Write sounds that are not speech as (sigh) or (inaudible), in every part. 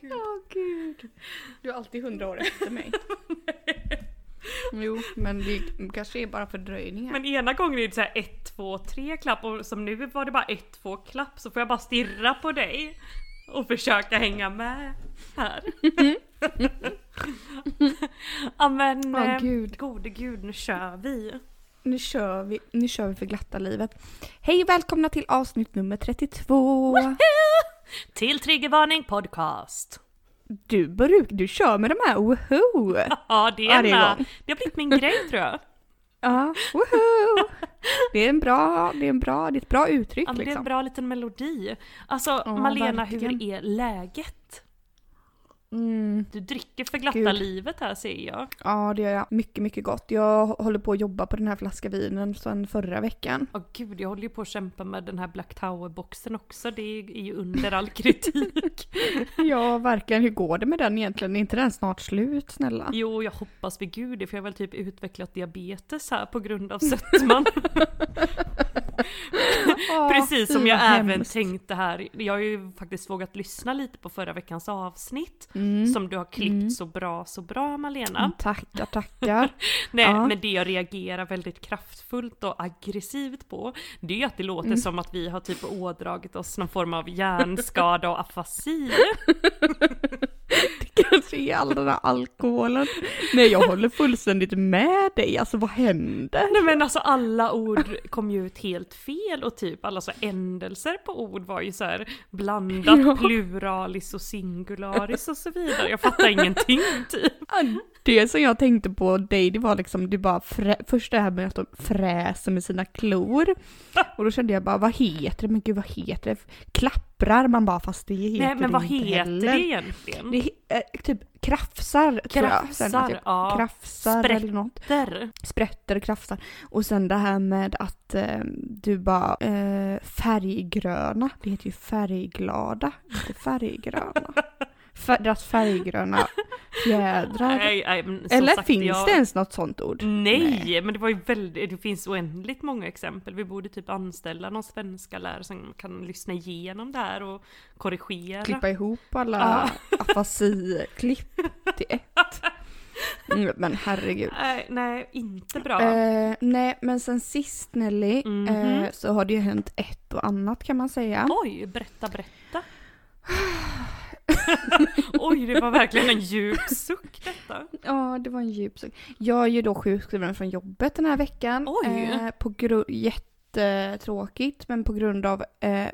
gud. Åh gud. Du är alltid hundra år efter mig. (laughs) jo, men det kanske är bara fördröjningar. Men ena gången är det så här 1, 2, 3 klapp och som nu var det bara 1, 2 klapp så får jag bara stirra på dig och försöka hänga med här. (laughs) ja men eh, gud. gode gud nu kör vi. Nu kör vi, nu kör vi för glatta livet. Hej och välkomna till avsnitt nummer 32. Till Triggervarning podcast. Du, bruk, du kör med de här woho! (laughs) Ja det är, en, det har blivit min grej tror jag. (laughs) Ja, woho! Det är en bra, det är en bra, det är ett bra uttryck Ja, men det är liksom. en bra liten melodi. Alltså Ja, Malena, verkligen. hur är läget? Mm, Du dricker för glatta Gud. livet här ser jag. ja, det gör jag. Mycket, mycket gott. Jag håller på att jobba på den här flaska vinen sedan förra veckan. Åh gud, jag håller ju på att kämpa med den här Black Tower-boxen också. Det är är ju under all kritik. (laughs) Ja, verkligen. Hur går det med den egentligen? Är inte den snart slut, snälla? jo, jag hoppas vid gud det, för jag har väl typ utvecklat diabetes här på grund av sötman. (laughs) (laughs) Precis som jag även hemskt. tänkte här. Jag har ju faktiskt vågat lyssna lite på förra veckans avsnitt. Mm. Som du har klippt Mm. så bra, så bra Malena. Mm, Tackar, tackar. (laughs) Nej, Ja. men det jag reagerar väldigt kraftfullt och aggressivt på, det är att det låter Mm. som att vi har typ ådragit oss någon form av hjärnskada och afasi. (laughs) Det kanske är all den här alkoholen. Nej, jag håller fullständigt med dig. Alltså vad händer? Nej men alltså alla ord kom ju ut helt fel och typ alla så ändelser på ord var ju så här blandat Ja. pluralis och singularis och så vidare. Jag fattar ingenting (laughs) typ. Det som jag tänkte på dig, det var liksom, det bara frä, först det här med att de fräser med sina klor. (laughs) Och då kände jag bara, vad heter det? Men gud, vad heter det? Klapprar man bara, fast det heter Nej men vad det heter heller. det egentligen? Det är typ krafsar, tror jag. Sen Krafsar, typ, ja. Krafsar Sprätt. eller något. Sprätter, krafsar. Och sen det här med att eh, du bara eh, färggröna. Det heter ju färgglada, inte färggröna. (laughs) Deras färggröna fjädrar. Nej, nej, men som Eller sagt, finns jag... det ens något sånt ord? Nej, men det var ju väldigt, det finns oändligt många exempel. Vi borde typ anställa någon svenska lärare som kan lyssna igenom det här och korrigera. Klippa ihop alla afasi-klipp (laughs) till ett. (laughs) Mm, men herregud. Nej, nej, inte bra. Eh, nej, men sen sist Nelly Mhm. eh, så har det ju hänt ett och annat kan man säga. Oj, berätta, berätta. (sighs) (laughs) Oj, det var verkligen en djup suck detta. Ja, det var en djup suck. Jag är ju då sjukskriven från jobbet den här veckan. Oj. Eh, på grund, jättetråkigt, men på grund av eh,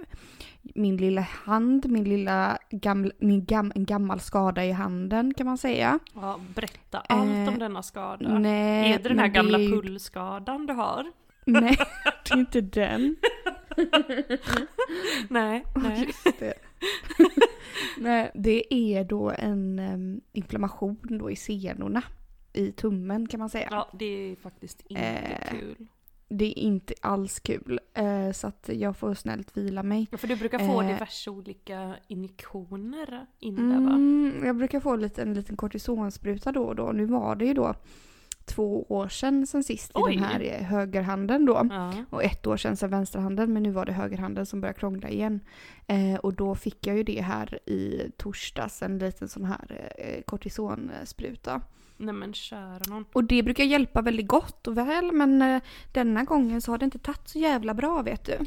min lilla hand, min lilla gamla, min gam, en gammal skada i handen kan man säga. Ja, berätta allt Eh, om denna skada. Nej, är det den här gamla ju- pullskadan du har? Nej, (laughs) det är inte den. (laughs) Nej, nej. Just det. (laughs) Nej, det är då en em, inflammation då i senorna. I tummen kan man säga. Ja, det är faktiskt inte Eh, kul. Det är inte alls kul. Eh, så att jag får snällt vila mig. Ja, För du brukar få eh, diverse olika injektioner in där va? Mm, jag brukar få lite, en liten kortisonspruta då och då. Nu var det ju då två år sedan sen sist i Oj. den här eh, högerhanden då. Ja. Och ett år sedan sen vänsterhanden men nu var det högerhanden som började krångla igen. Eh, och då fick jag ju det här i torsdags, en liten sån här eh, kortisonspruta. Nej men kära någon. Och det brukar hjälpa väldigt gott och väl men eh, denna gången så har det inte tagit så jävla bra vet du.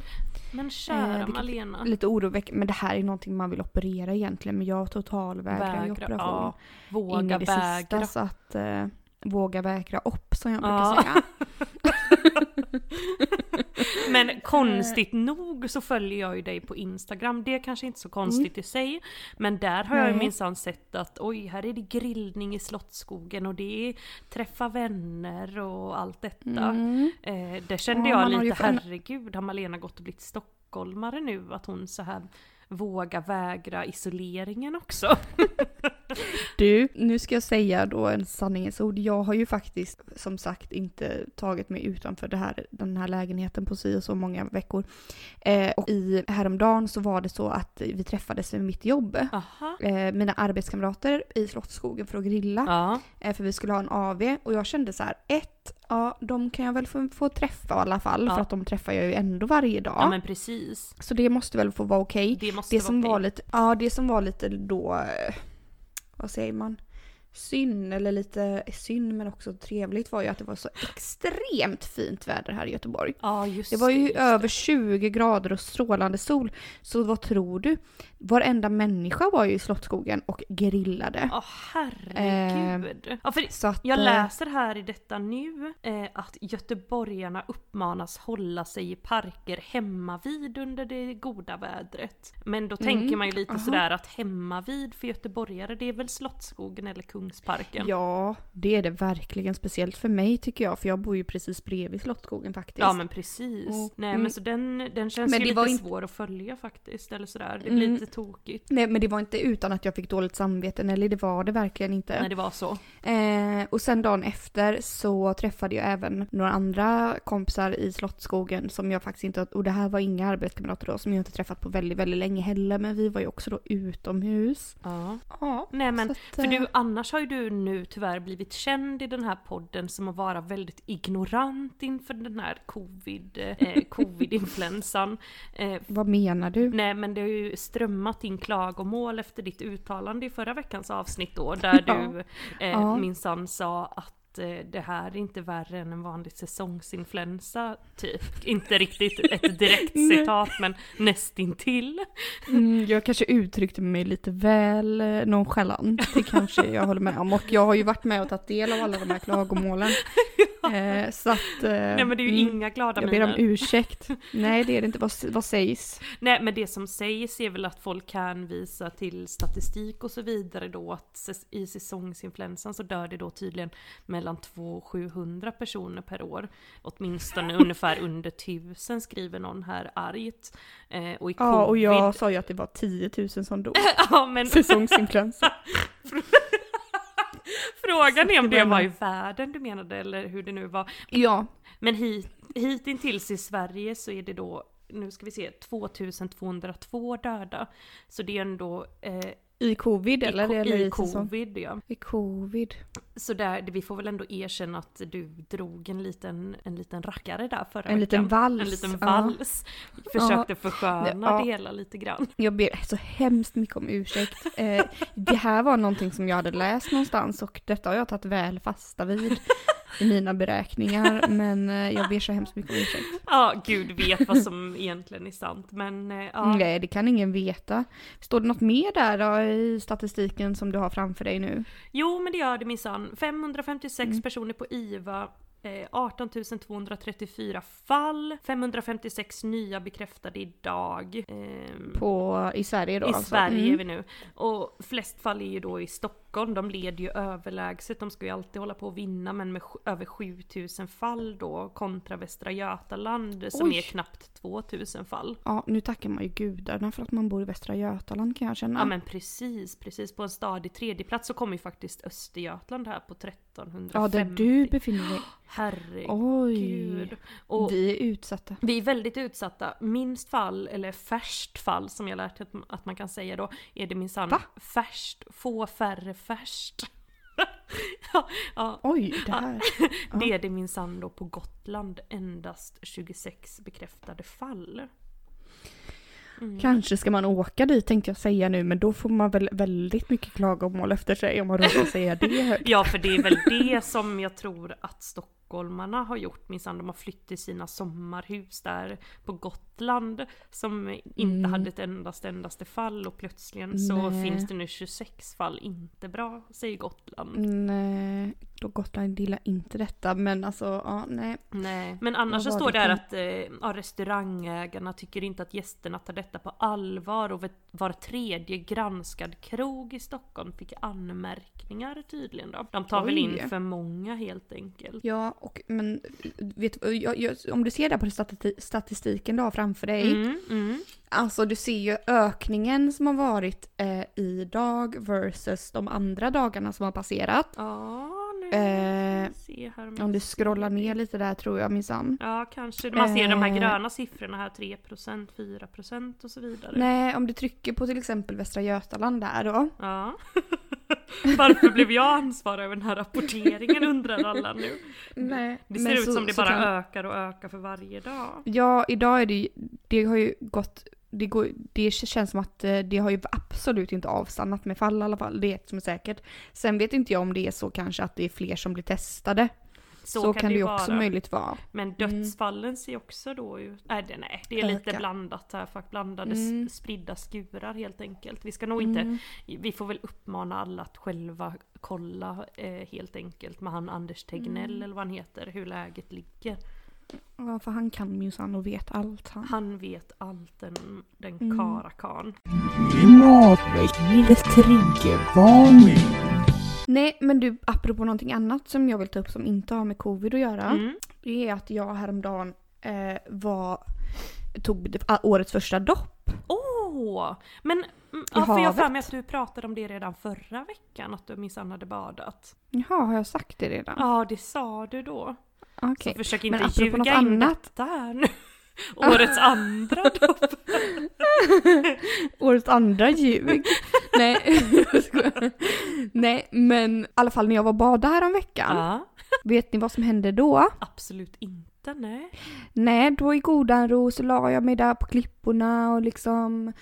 Men kära Eh, Malena. Lite oroväckande, men det här är någonting man vill operera egentligen men jag totalvägrar ju operation. ja. in Våga i det vägra. sista så att eh, våga vägra upp som jag brukar Ja. säga. (laughs) Men konstigt nog så följer jag ju dig på Instagram. Det är kanske inte så konstigt i sig. Men där har jag Nej. minsann sett att oj, här är det grillning i Slottsskogen och det är träffa vänner och allt detta. Mm. Eh, där kände Ja, jag har ju lite, fan- herregud, har Malena gått och blivit stockholmare nu att hon så här vågar vägra isoleringen också. (laughs) (laughs) Du, nu ska jag säga då en sanningens ord. Jag har ju faktiskt som sagt inte tagit mig utanför det här, den här lägenheten på si och så många veckor. Eh, och i, häromdagen så var det så att vi träffades med mitt jobb. Eh, mina arbetskamrater i Slottsskogen för att grilla. Eh, för vi skulle ha en AV och jag kände så här, ett, ja de kan jag väl få, få träffa i alla fall Ja. för att de träffar jag ju ändå varje dag. ja men precis. Så det måste väl få vara okej. Det måste Det vara som var lite, ja det som var lite då, eh, vad säger man? Synd eller lite synd men också trevligt var ju att det var så extremt fint väder här i Göteborg. Ja just Det var ju det. över 20 grader och strålande sol. Så vad tror du? Varenda människa var ju i Slottsskogen och grillade. Ja herregud. ja, för Så att, jag eh, läser här i detta nu eh, att göteborgarna uppmanas hålla sig i parker hemma vid under det goda vädret. Men då tänker man ju lite Mm, aha. sådär att hemma vid för göteborgare det är väl Slottsskogen eller Kungsparken? Ja, det är det verkligen. Speciellt för mig tycker jag, för jag bor ju precis bredvid Slottsskogen faktiskt. Ja men precis. Och- Nej mm. men så den, den känns Men ju lite inte- svår att följa faktiskt. Eller sådär. Det Mm. blir lite tokigt. Nej, men det var inte utan att jag fick dåligt samvete, eller det var det verkligen inte. Nej det var så. Eh, och sen dagen efter så träffade jag även några andra kompisar i Slottsskogen som jag faktiskt inte, och det här var inga arbetskamrater då, som jag inte träffat på väldigt, väldigt länge heller, men vi var ju också då utomhus. Ja. Ja, Nej men att, För eh, du, annars har ju du nu tyvärr blivit känd i den här podden som att vara väldigt ignorant inför den här covid, eh, (laughs) covid-influensan. Eh, Vad menar du? nej men det har ju strömmat in klagomål efter ditt uttalande i förra veckans avsnitt då, där (laughs) du eh, Ja. minsann sa att eh, det här är inte värre än en vanlig säsongsinfluensa, typ. Inte riktigt ett (laughs) direkt citat, men nästintill. Mm, jag kanske uttryckte mig lite väl eh, nonchalant, det kanske jag håller med om. Och jag har ju varit med och tagit del av alla de här klagomålen. (laughs) (laughs) Eh, så att... Eh, Nej men det är ju mm, inga glada Jag ber om miner. ursäkt. (laughs) Nej det är det inte, vad, vad sägs? Nej men det som sägs är väl att folk hänvisar till statistik och så vidare då att i säsongsinfluensan så dör det då tydligen mellan 200 och 700 personer per år. Åtminstone (laughs) ungefär under 1000 skriver någon här argt. Eh, och covid... Ja och jag sa ju att det var 10 000 som dog. ja men Säsongsinfluensa. (laughs) frågan är om det var i världen du menade eller hur det nu var. Ja, Men hit, hittills i Sverige så är det då, nu ska vi se, 2202 döda. Så det är ändå eh, i covid i, eller? ko- eller i covid ja. I covid. Så där, vi får väl ändå erkänna att du drog en liten, en liten rackare där förra En liten vals, En liten ja. vals. Försökte försköna Ja. det hela lite grann. Jag ber så hemskt mycket om ursäkt. Eh, det här var någonting som jag hade läst någonstans och detta har jag tagit väl fasta vid i mina beräkningar. Men eh, jag ber så hemskt mycket om ursäkt. Ja, gud vet vad som egentligen är sant. Men eh, ja. Nej, det kan ingen veta. Står det något mer där då i statistiken som du har framför dig nu? Jo, men det gör det minsann. 556 Mm. personer på IVA. Eh, 18 234 fall, 556 nya bekräftade idag. Ehm, På, I Sverige då I alltså? Sverige är Mm. vi nu. Och flest fall är ju då i Stockholm, de leder ju överlägset, de ska ju alltid hålla på att vinna men med över 7000 fall då kontra Västra Götaland som Oj. är knappt 2000 fall. Ja, nu tackar man ju gudarna för att man bor i Västra Götaland kan jag känna. Ja men precis, precis. På en stadig tredjeplats så kommer ju faktiskt Östergötland här på 1350. ja där du befinner dig. (gasps) Herregud. Oj, Och vi är utsatta. Vi är väldigt utsatta. Minst fall, eller färst fall som jag lärt att, att man kan säga då, är det minsann färst, få färre färst. (laughs) ja, ja, Oj, det här. (laughs) Ja. det är det minsann då på Gotland, endast 26 bekräftade fall. Mm. Kanske ska man åka dit tänkte jag säga nu, men då får man väl väldigt mycket klagomål efter sig om man råkar säga det högt. (laughs) Ja, för det är väl det som jag tror att stockholmarna har gjort minsann. De har flytt till sina sommarhus där på Gotland som inte Mm. hade ett endast endaste fall och plötsligen så Nej. finns det nu 26 fall. Inte bra, säger Gotland. Nej, då Gotland gillar inte detta, men alltså, ja, nej. Nej, men annars så står det här att eh, ja, restaurangägarna tycker inte att gästerna tar detta på allvar och var tredje granskad krog i Stockholm fick anmärkningar tydligen då. De tar väl Oj. in för många helt enkelt. Ja, och men vet, jag, jag, om du ser där på stati- statistiken du har framför dig. Mm, mm. Alltså du ser ju ökningen som har varit eh, idag versus de andra dagarna som har passerat. Ja, nu Eh, se här om du scrollar ner lite där tror jag minsann. Ja, kanske. Man ser de här Eh. gröna siffrorna här, 3%, 4% och så vidare. Nej, om du trycker på till exempel Västra Götaland där då. Ja. (laughs) Varför blev jag ansvarig över den här rapporteringen undrar alla nu. Nej, Det ser ut så- som det bara kan- ökar och ökar för varje dag. Ja, idag är det det har ju gått, det, går, det känns som att eh, det har ju absolut inte avstannat med fall i alla fall. Det är ett som är säkert. Sen vet inte jag om det är så kanske att det är fler som blir testade. Så, kan, det ju också vara. möjligt vara. Men dödsfallen ser också då ut... Nej, det, nej, det är lite Öka. blandat här. För blandade Mm. spridda skurar helt enkelt. Vi ska nog inte... Vi får väl uppmana alla att själva kolla eh, helt enkelt med han Anders Tegnell Mm. eller vad han heter, hur läget ligger. Ja, för han kan minsann och vet allt han. Han vet allt den, den Mm. karakan. Klimatväckningens triggervarning. Nej, men du, apropå någonting annat som jag vill ta upp som inte har med covid att göra. Mm. Det är att jag häromdagen eh, var, tog årets första dopp. Åh! Men mm, ja, för jag har för mig att du pratade om det redan förra veckan, att du minsann hade badat. Jaha, har jag sagt det redan? Ja, det sa du då. Okej. Så försök inte ljuga något in annat- detta här nu. (laughs) Årets andra dopp. (laughs) Årets andra ljug. Nej. (laughs) Nej, men i alla fall när jag var bada här om veckan. Ja, Vet ni vad som hände då? absolut inte, nej. Nej, då i godan ro så la jag mig där på klipporna och liksom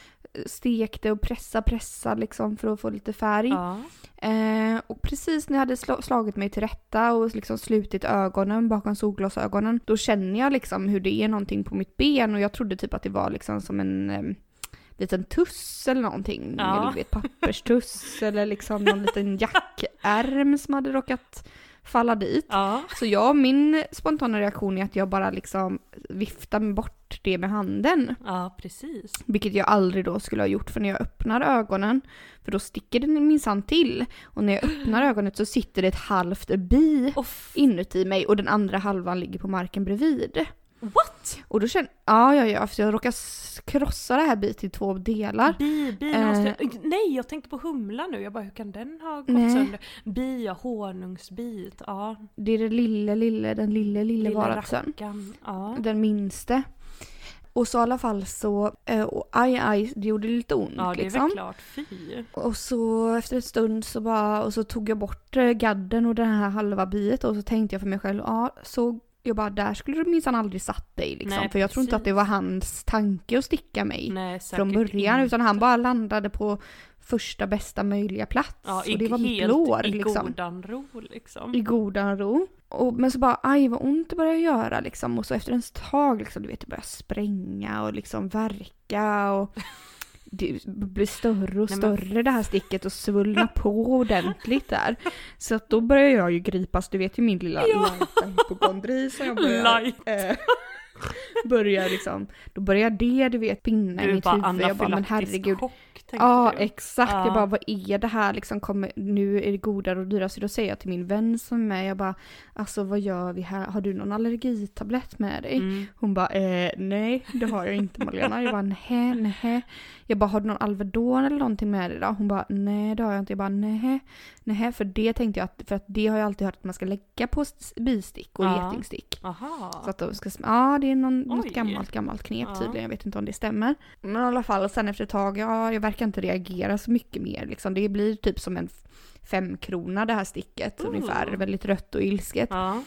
stekte och pressa, pressa liksom för att få lite färg. Ja. Eh, och precis när jag hade sla- slagit mig till rätta och liksom slutit ögonen bakom solglasögonen, då känner jag liksom hur det är någonting på mitt ben och jag trodde typ att det var liksom som en eh, liten tuss eller någonting. Ja. Eller vet, papperstuss (laughs) eller liksom någon liten jackärm som hade råkat falla dit. Ja. Så jag, min spontana reaktion är att jag bara liksom viftar bort det med handen. ja, precis. Vilket jag aldrig då skulle ha gjort för när jag öppnar ögonen, för då sticker den minsann till. Och när jag öppnar (gasps) ögonet så sitter det ett halvt bi Off. inuti mig och den andra halvan ligger på marken bredvid. What? Och då känner ja, ja, ja, för jag råkar krossa det här bitet i två delar. Bi, bi, Eh. måste... Nej, jag tänkte på humla nu. Jag bara, hur kan den ha gått Nej. sönder? Bi, ja, honungsbit. Ja, Det är det lille, lille, den lille, lille lilla varelsen. Ja. Den minste. Och så i alla fall så, eh, och aj aj, det gjorde lite ont ja, det är liksom. väl klart. Fy. Och så efter en stund så bara, och så tog jag bort eh, gadden och den här halva biet och så tänkte jag för mig själv, ja så jag bara där skulle du minsann aldrig satt dig liksom. Nej, för jag tror inte att det var hans tanke att sticka mig Nej, från början inte. utan han bara landade på första bästa möjliga plats. Ja, och det var mitt lår i liksom. godan ro liksom. I godan ro. Och, men så bara aj vad ont det började göra liksom. Och så efter en tag liksom, du vet det började spränga och liksom verka och (laughs) det blir större och Nej, men- större det här sticket och svullna på ordentligt där. Så att då börjar jag ju gripas, du vet ju min lilla Ja. lighta hypokondri som jag börjar... Light. Eh, (laughs) börjar liksom, då börjar det du vet pinna i mitt huvud. Jag bara men herregud. chock tänkte Ja du. exakt, Ja. jag bara vad är det här liksom, kommer, nu är det godare och dyrare. Så då säger jag till min vän som är med, jag bara alltså vad gör vi här, har du någon allergitablett med dig? Mm. Hon bara eh, nej det har jag inte Malena. Jag bara nej, nej. Jag bara har du någon Alvedon eller någonting med dig då? Hon bara nej det har jag inte. Jag bara nej, nej för det tänkte jag att, för att det har jag alltid hört att man ska lägga på bistick och Ja. getingstick. Aha. Så att de ska, ja det är någon, något gammalt gammalt knep Ja. tydligen, jag vet inte om det stämmer. Men i alla fall, sen efter ett tag, ja jag verkar inte reagera så mycket mer liksom. Det blir typ som en femkrona det här sticket Mm. ungefär, väldigt rött och ilsket. Ja.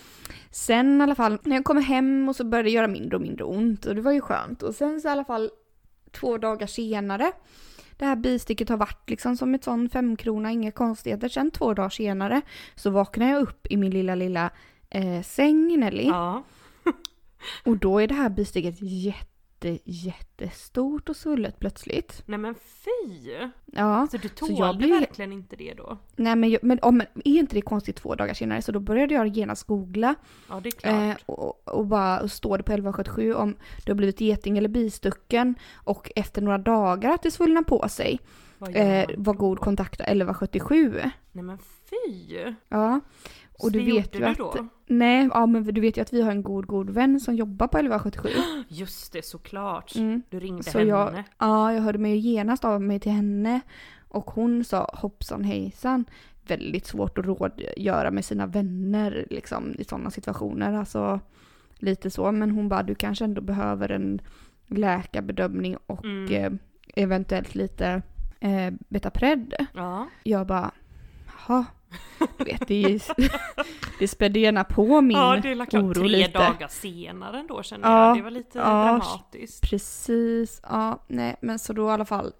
Sen i alla fall, när jag kommer hem och så började det göra mindre och mindre ont och det var ju skönt. Och sen så i alla fall två dagar senare, det här bisticket har varit liksom som ett sån femkrona, inga konstigheter. Sen två dagar senare så vaknar jag upp i min lilla, lilla eh, säng Nelly. ja. (laughs) Och då är det här bisticket jätte, jättestort och svullet plötsligt. Nej men fy! Ja, Så du jag tålde blir- verkligen inte det då? nej men, jag, men, oh, men är inte det konstigt två dagar senare? Så då började jag genast googla Ja det är klart. eh, och, och bara och står det på 1177 om du har blivit geting eller bistucken och efter några dagar att det svullnar på sig. Vad Eh, var god kontakta 1177. Nej men fy! Ja. Och du det vet ju du att... då? Nej, ja men du vet ju att vi har en god, god vän som jobbar på 1177. Just det, såklart. Mm. Du ringde Så henne. jag, ja, jag hörde mig ju genast av mig till henne. Och hon sa hoppsan hejsan. Väldigt svårt att rådgöra med sina vänner liksom, i sådana situationer. Alltså lite så. Men hon bara, du kanske ändå behöver en läkarbedömning och Mm. eh, eventuellt lite eh, Betapred. Ja. Jag bara, jaha. Du vet, det, ju- (laughs) det spädde gärna på min ja, det är klart oro tre lite. dagar senare ändå känner Ja, jag. Det var lite ja, dramatiskt. Precis, ja, nej men så då i alla fall.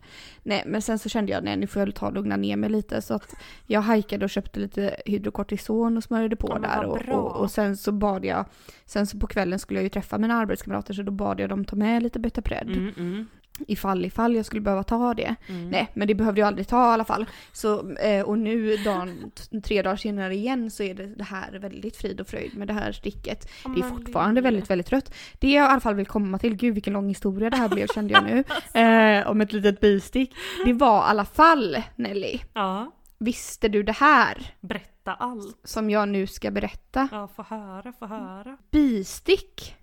Nej men sen så kände jag, nej nu får jag ta och lugna ner mig lite så att jag hajkade och köpte lite hydrokortison och smörjde på Ja, där och, och, och sen så bad jag, sen så på kvällen skulle jag ju träffa mina arbetskamrater så då bad jag dem ta med lite Betapred Mm, mm, ifall ifall jag skulle behöva ta det. mm. Nej men det behövde jag aldrig ta i alla fall. Så, eh, och nu dagen, tre dagar senare igen så är det, det här väldigt frid och fröjd med det här sticket. Ja, Det är fortfarande väldigt, väldigt trött. Det jag i alla fall vill komma till, gud vilken lång historia det här blev kände jag nu, (laughs) eh, om ett litet bistick. Det var i alla fall, Nelly, Ja, visste du det här berätta allt. som jag nu ska berätta? Ja, få höra, få höra. Bistick,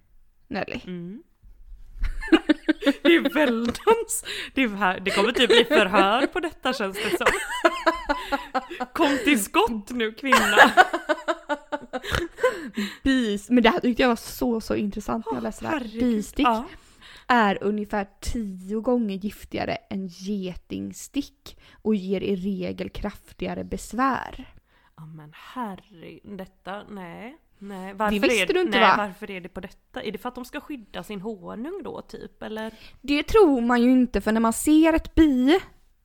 Nelly. Mm. (laughs) det är väldans. Det, är här, det kommer typ bli förhör på detta känns det som. Kom till skott nu kvinna. Bis, men det här tyckte jag var så, så intressant när jag läste det här. Bistick Ja. är ungefär tio gånger giftigare än getingstick och ger i regel kraftigare besvär. Ja men herre, detta, nej. Nej, varför Det visste är, du inte, nej, va? varför är det på detta? Är det för att de ska skydda sin honung då typ eller? Det tror man ju inte för när man ser ett bi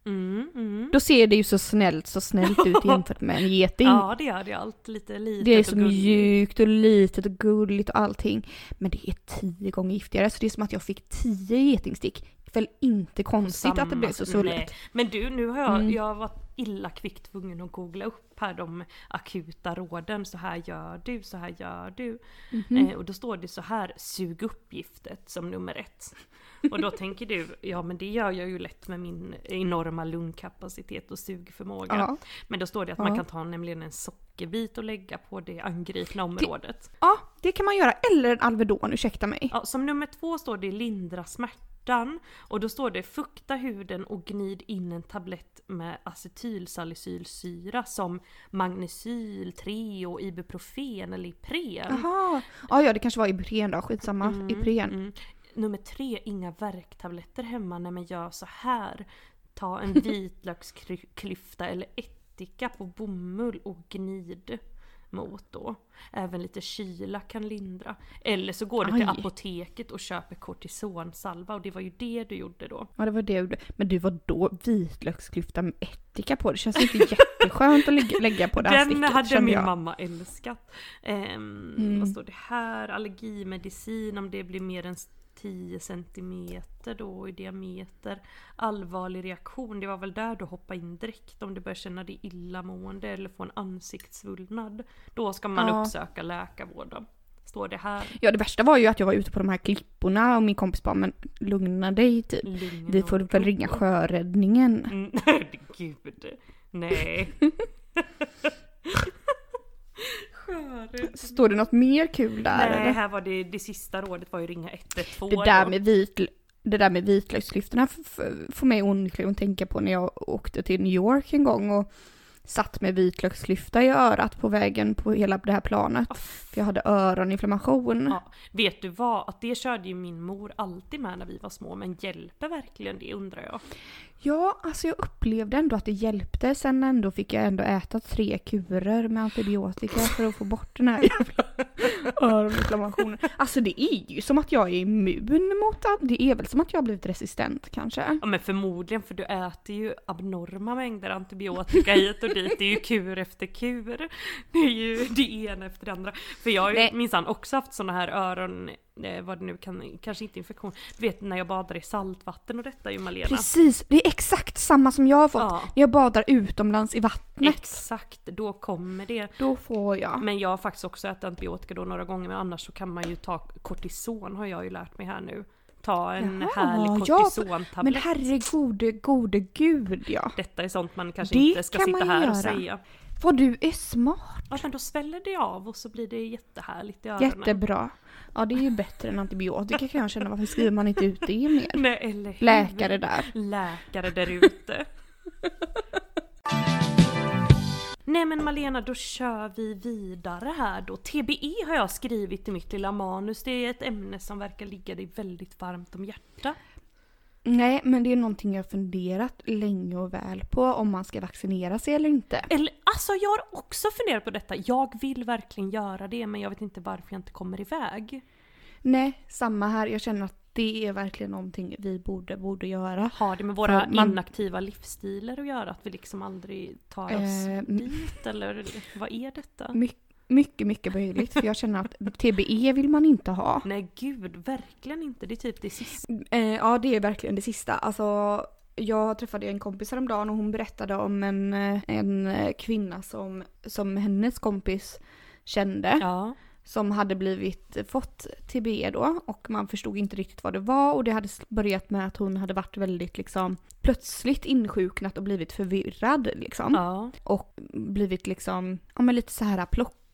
Mm, mm. då ser det ju så snällt, så snällt ut (laughs) jämfört med en geting. Ja det gör det allt lite litet det är så mjukt och litet och gulligt och allting. Men det är tio gånger giftigare så det är som att jag fick tio getingstick. Väl inte konstigt att det blev så Samma- sulligt. Men du, nu har jag, Mm. jag varit illa kvickt tvungen att googla upp här de akuta råden. Så här gör du, så här gör du. Mhm. Eh, och då står det så här, sug upp giftet som nummer ett. Och då tänker du, ja men det gör jag ju lätt med min enorma lungkapacitet och sugförmåga. Ja. Men då står det att Ja. man kan ta nämligen en sockerbit och lägga på det angripna området. ja, det kan man göra. Eller en Alvedon, ursäkta mig. Ja, som nummer två står det lindra smärtan. Och då står det fukta huden och gnid in en tablett med acetylsalicylsyra som magnesyl, Treo, Ibuprofen eller Ipren. Jaha. Ja, ja, det kanske var Ipren då. Skitsamma. Mm, Ipren. mm. Nummer tre, inga värktabletter hemma. Nej men gör så här. Ta en (laughs) vitlöksklyfta eller ättika på bomull och gnid mot då. Även lite kyla kan lindra. Eller så går du till Aj. apoteket och köper kortisonsalva och det var ju det du gjorde då. Ja, det var det jag gjorde. Men du, var då vitlöksklyfta med ättika på? Det känns inte (laughs) jätteskönt att lägga, lägga på det här Den sticket, hade min jag. mamma älskat. Ehm, Mm. Vad står det här? Allergimedicin om det blir mer än 10 centimeter då i diameter. Allvarlig reaktion, det var väl där du hoppade in direkt om du börjar känna dig illamående eller få en ansiktssvullnad. Då ska man Ja. uppsöka läkarvård då. Står det här. Ja, det värsta var ju att jag var ute på de här klipporna och min kompis bara, men lugna dig typ. Lugn Vi får väl ro." ringa sjöräddningen. Mm, (laughs) Gud, nej. (laughs) (laughs) Står det något mer kul där Nej, eller? här var det, det sista rådet var ju ringa 112 Det där då. med vit, det där med vitlöksklyftorna får mig onekligen att tänka på när jag åkte till New York en gång och satt med vitlöksklyfta i örat på vägen på hela det här planet. För jag hade öroninflammation. Ja, vet du vad? Att det körde ju min mor alltid med när vi var små, men hjälper verkligen det undrar jag? Ja, alltså jag upplevde ändå att det hjälpte. Sen ändå fick jag ändå äta tre kurer med antibiotika för att få bort den här jävla (laughs) öroninflammationen. Alltså det är ju som att jag är immun mot det. Det är väl som att jag har blivit resistent kanske. Ja men förmodligen, för du äter ju abnorma mängder antibiotika hit och dit. Det är ju kur efter kur. Det är ju det ena efter det andra. För jag har ju minsann också haft såna här öron, eh, vad det nu kan, kanske inte infektion. Du vet när jag badar i saltvatten och detta ju Malena. Precis, det är exakt samma som jag har fått. Ja. När jag badar utomlands i vattnet. Exakt, då kommer det. Då får jag. Men jag har faktiskt också ätit antibiotika då några gånger men annars så kan man ju ta kortison har jag ju lärt mig här nu. Ta en Jaha, härlig ja, kortisontablett. Men herregud, gode gud ja. Detta är sånt man kanske Det inte ska kan sitta här och göra. säga. Vad du är smart! Ja men då sväller det av och så blir det jättehärligt i öronen. Jättebra. Ja det är ju bättre än antibiotika kan jag känna. Varför skriver man inte ut det mer? Nej eller? Läkare där. Läkare där ute. Nej men Malena, då kör vi vidare här då. TBE har jag skrivit i mitt lilla manus. Det är ett ämne som verkar ligga dig väldigt varmt om hjärtat. Nej men det är någonting jag funderat länge och väl på om man ska vaccinera sig eller inte. Eller alltså jag har också funderat på detta. Jag vill verkligen göra det men jag vet inte varför jag inte kommer iväg. Nej, samma här. Jag känner att det är verkligen någonting vi borde, borde göra. Har det med våra man- inaktiva livsstilar att göra? Att vi liksom aldrig tar oss Eh, dit? Eller vad är detta? My, mycket, mycket möjligt. För jag känner att TBE vill man inte ha. (laughs) Nej gud, verkligen inte. Det är typ det sista. Eh, ja, det är verkligen det sista. Alltså, jag träffade en kompis häromdagen och hon berättade om en, eh, en kvinna som, som hennes kompis kände. Ja. Som hade blivit, fått TBE då och man förstod inte riktigt vad det var och det hade börjat med att hon hade varit väldigt liksom plötsligt insjuknat och blivit förvirrad liksom. Ja. Och blivit liksom, ja men lite så här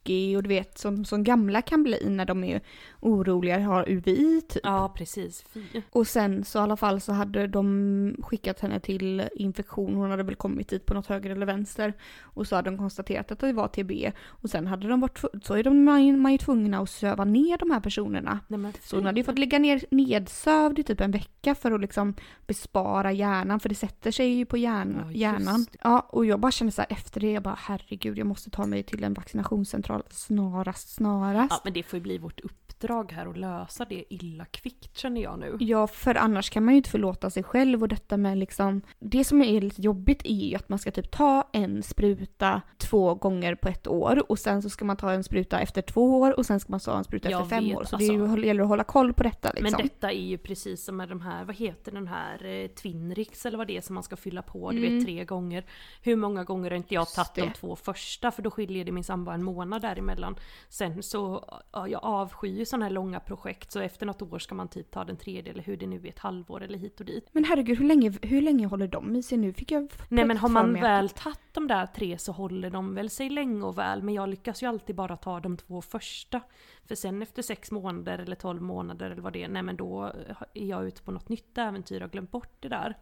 plockig och du vet som, som gamla kan bli när de är oroliga, har UVI typ. ja, precis. Fy. Och sen så i alla fall så hade de skickat henne till infektion, hon hade väl kommit dit på något höger eller vänster. Och så hade de konstaterat att det var TB. Och sen hade de varit, så är de, man, ju tvungna att söva ner de här personerna. Nej, Så hon hade ju fått ligga ner nedsövd i typ en vecka för att liksom bespara hjärnan, för det sätter sig ju på hjärn, Ja, hjärnan. Ja, och jag bara kände så här efter det, jag bara herregud, jag måste ta mig till en vaccinationscentral snarast, snarast. Ja, men det får ju bli vårt uppdrag här och lösa det illa kvickt känner jag nu. Ja, för annars kan man ju inte förlåta sig själv och detta med liksom... Det som är lite jobbigt är ju att man ska typ ta en spruta två gånger på ett år och sen så ska man ta en spruta efter två år och sen ska man ta en spruta Jag efter fem vet, år. Så alltså. det ju, gäller att hålla koll på detta liksom. Men detta är ju precis som med de här, vad heter den här, eh, Twinrix eller vad det är som man ska fylla på, du Mm. vet tre gånger. Hur många gånger har inte jag tagit de två första för då skiljer det minsann bara en månad däremellan. Sen så, ja, jag avskyr ju sådana här långa projekt så efter något år ska man typ ta den tredje eller hur det nu är, ett halvår eller hit och dit. Men herregud, hur länge, hur länge håller de i sig nu? Fick jag Nej men har man väl tagit de där tre så håller de väl sig länge och väl men jag lyckas ju alltid bara ta de två första. För sen efter sex månader eller tolv månader eller vad det är, nej men då är jag ute på något nytt äventyr och glömt bort det där.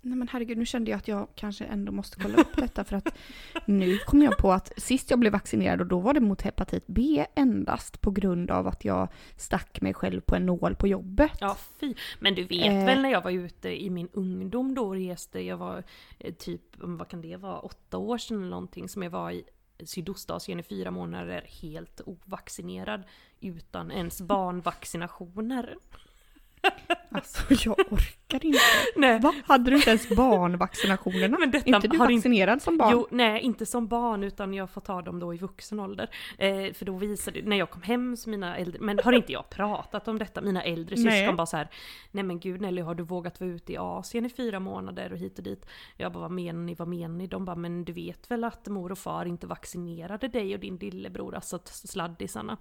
Nej men herregud, nu kände jag att jag kanske ändå måste kolla upp (laughs) detta för att nu kom jag på att sist jag blev vaccinerad och då var det mot hepatit B endast på grund av att jag stack mig själv på en nål på jobbet. Ja fy. Men du vet Eh. väl när jag var ute i min ungdom då och reste, jag var eh, typ, vad kan det vara, åtta år sedan eller någonting som jag var i Sydostasien i fyra månader helt ovaccinerad utan ens (laughs) barnvaccinationer. Alltså jag orkar inte. (laughs) Nej. Va? Hade du inte ens barnvaccinationerna? (laughs) Men detta inte du har inte- vaccinerad som barn? Jo, nej inte som barn utan jag får ta dem då i vuxen ålder. Eh, för då visade när jag kom hem så mina äldre, men har inte jag pratat om detta? Mina äldre Nej. syskon bara så här, nej men gud Nelly har du vågat vara ute i Asien i fyra månader och hit och dit? Jag bara vad menar ni, vad menar ni? De bara men du vet väl att mor och far inte vaccinerade dig och din lillebror, alltså sladdisarna.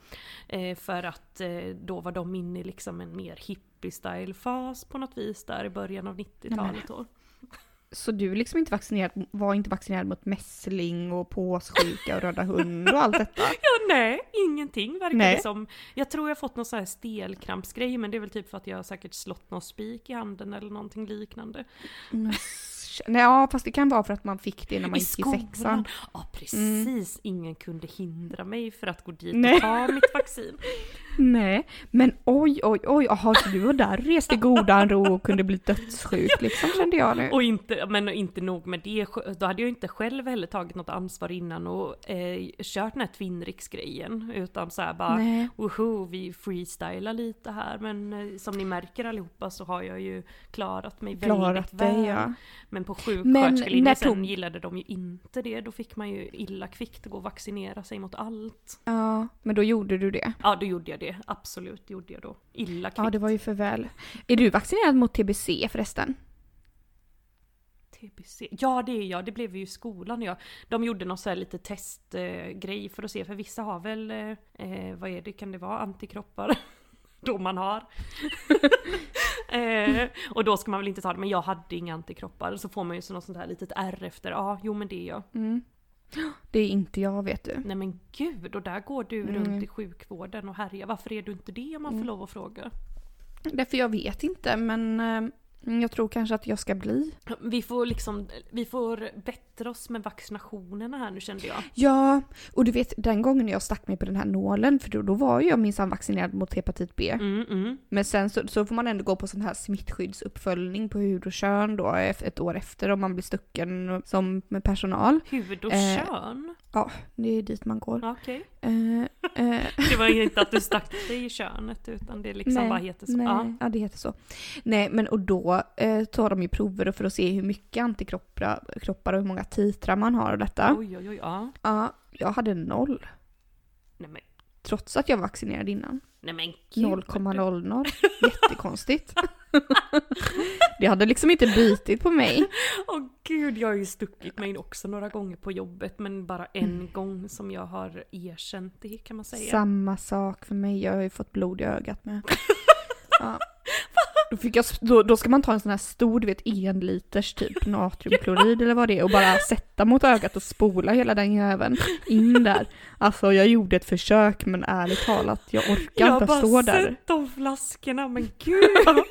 Eh, för att eh, då var de inne i liksom en mer hippie-style-fas på något vis där i början av 90-talet då. Så du liksom inte vaccinerad, var inte vaccinerad mot mässling och påssjuka och röda hund och allt detta? (laughs) Ja, nej, ingenting verkar Nej. det som. Jag tror jag fått någon sån här stelkrampsgrej, men det är väl typ för att jag har säkert slått någon spik i handen eller någonting liknande. Mm, Nej, ja, fast det kan vara för att man fick det när man I gick i sexan. Ja, precis. Ingen kunde hindra mig för att gå dit Nej. och ta mitt vaccin. (laughs) Nej, men oj, oj, oj, jaha, så du var där och reste godan ro och kunde bli dödssjuk liksom kände jag nu. Och inte, men inte nog med det, då hade jag inte själv heller tagit något ansvar innan och eh, kört den här Twinrix-grejen. Utan så här bara, Nej. woho, vi freestylar lite här. Men eh, som ni märker allihopa så har jag ju klarat mig Klarat väldigt dig väl. ja. Men på sjuksköterskelinjen sen tog- gillade de ju inte det. Då fick man ju illa kvickt gå och vaccinera sig mot allt. Ja, men då gjorde du det. Ja, då gjorde jag det. Absolut gjorde jag då. Illa kvickt. Ja, det var ju för väl. Är du vaccinerad mot TBC förresten? TBC. Ja, det är jag. Det blev ju i skolan. Ja. De gjorde någon så här lite testgrej eh, för att se, för vissa har väl, eh, vad är det, kan det vara, antikroppar? (laughs) då man har. (laughs) eh, och då ska man väl inte ta det, men jag hade inga antikroppar. Så får man ju så något sånt här litet R efter, ja, jo men det är jag. Mm. Det är inte jag vet du. Nej men gud, och där går du Mm. runt i sjukvården och härjar. Varför är du inte det om man får Mm. lov att fråga? Därför jag vet inte men eh, jag tror kanske att jag ska bli. Vi får liksom, vi får bättra oss med vaccinationerna här nu kände jag. Ja, och du vet den gången jag stack mig på den här nålen för då, då var jag minsann vaccinerad mot hepatit B. Mm, mm. Men sen så, så får man ändå gå på sån här smittskyddsuppföljning på hud och kön då ett år efter om man blir stucken som med personal. Hud och Eh, kön? Det är dit man går. Okej. Eh, eh, (laughs) Det var inte att du stack dig i könet utan det liksom Nej, bara heter så. nej, Ja. ja. det heter så. Nej men och då eh, tar de ju prover för att se hur mycket antikroppar kroppar och hur många titrar man har och detta. Oj oj oj, ja. Ja, jag hade noll. Nej men, Trots att jag var vaccinerad innan. nej men gud. 0,00. (laughs) Jättekonstigt. (laughs) det hade liksom inte bitit på mig. Åh gud, jag har ju stuckit mig också några gånger på jobbet men bara en gång som jag har erkänt det kan man säga. Samma sak för mig, jag har ju fått blod i ögat med. (laughs) Ja. Då, fick jag, då, då ska man ta en sån här stor, du vet en liters typ natriumklorid eller vad det är och bara sätta mot ögat och spola hela den jäveln in där. Alltså jag gjorde ett försök men ärligt talat, jag orkar jag har inte bara stå där. sett de flaskorna men gud. (laughs)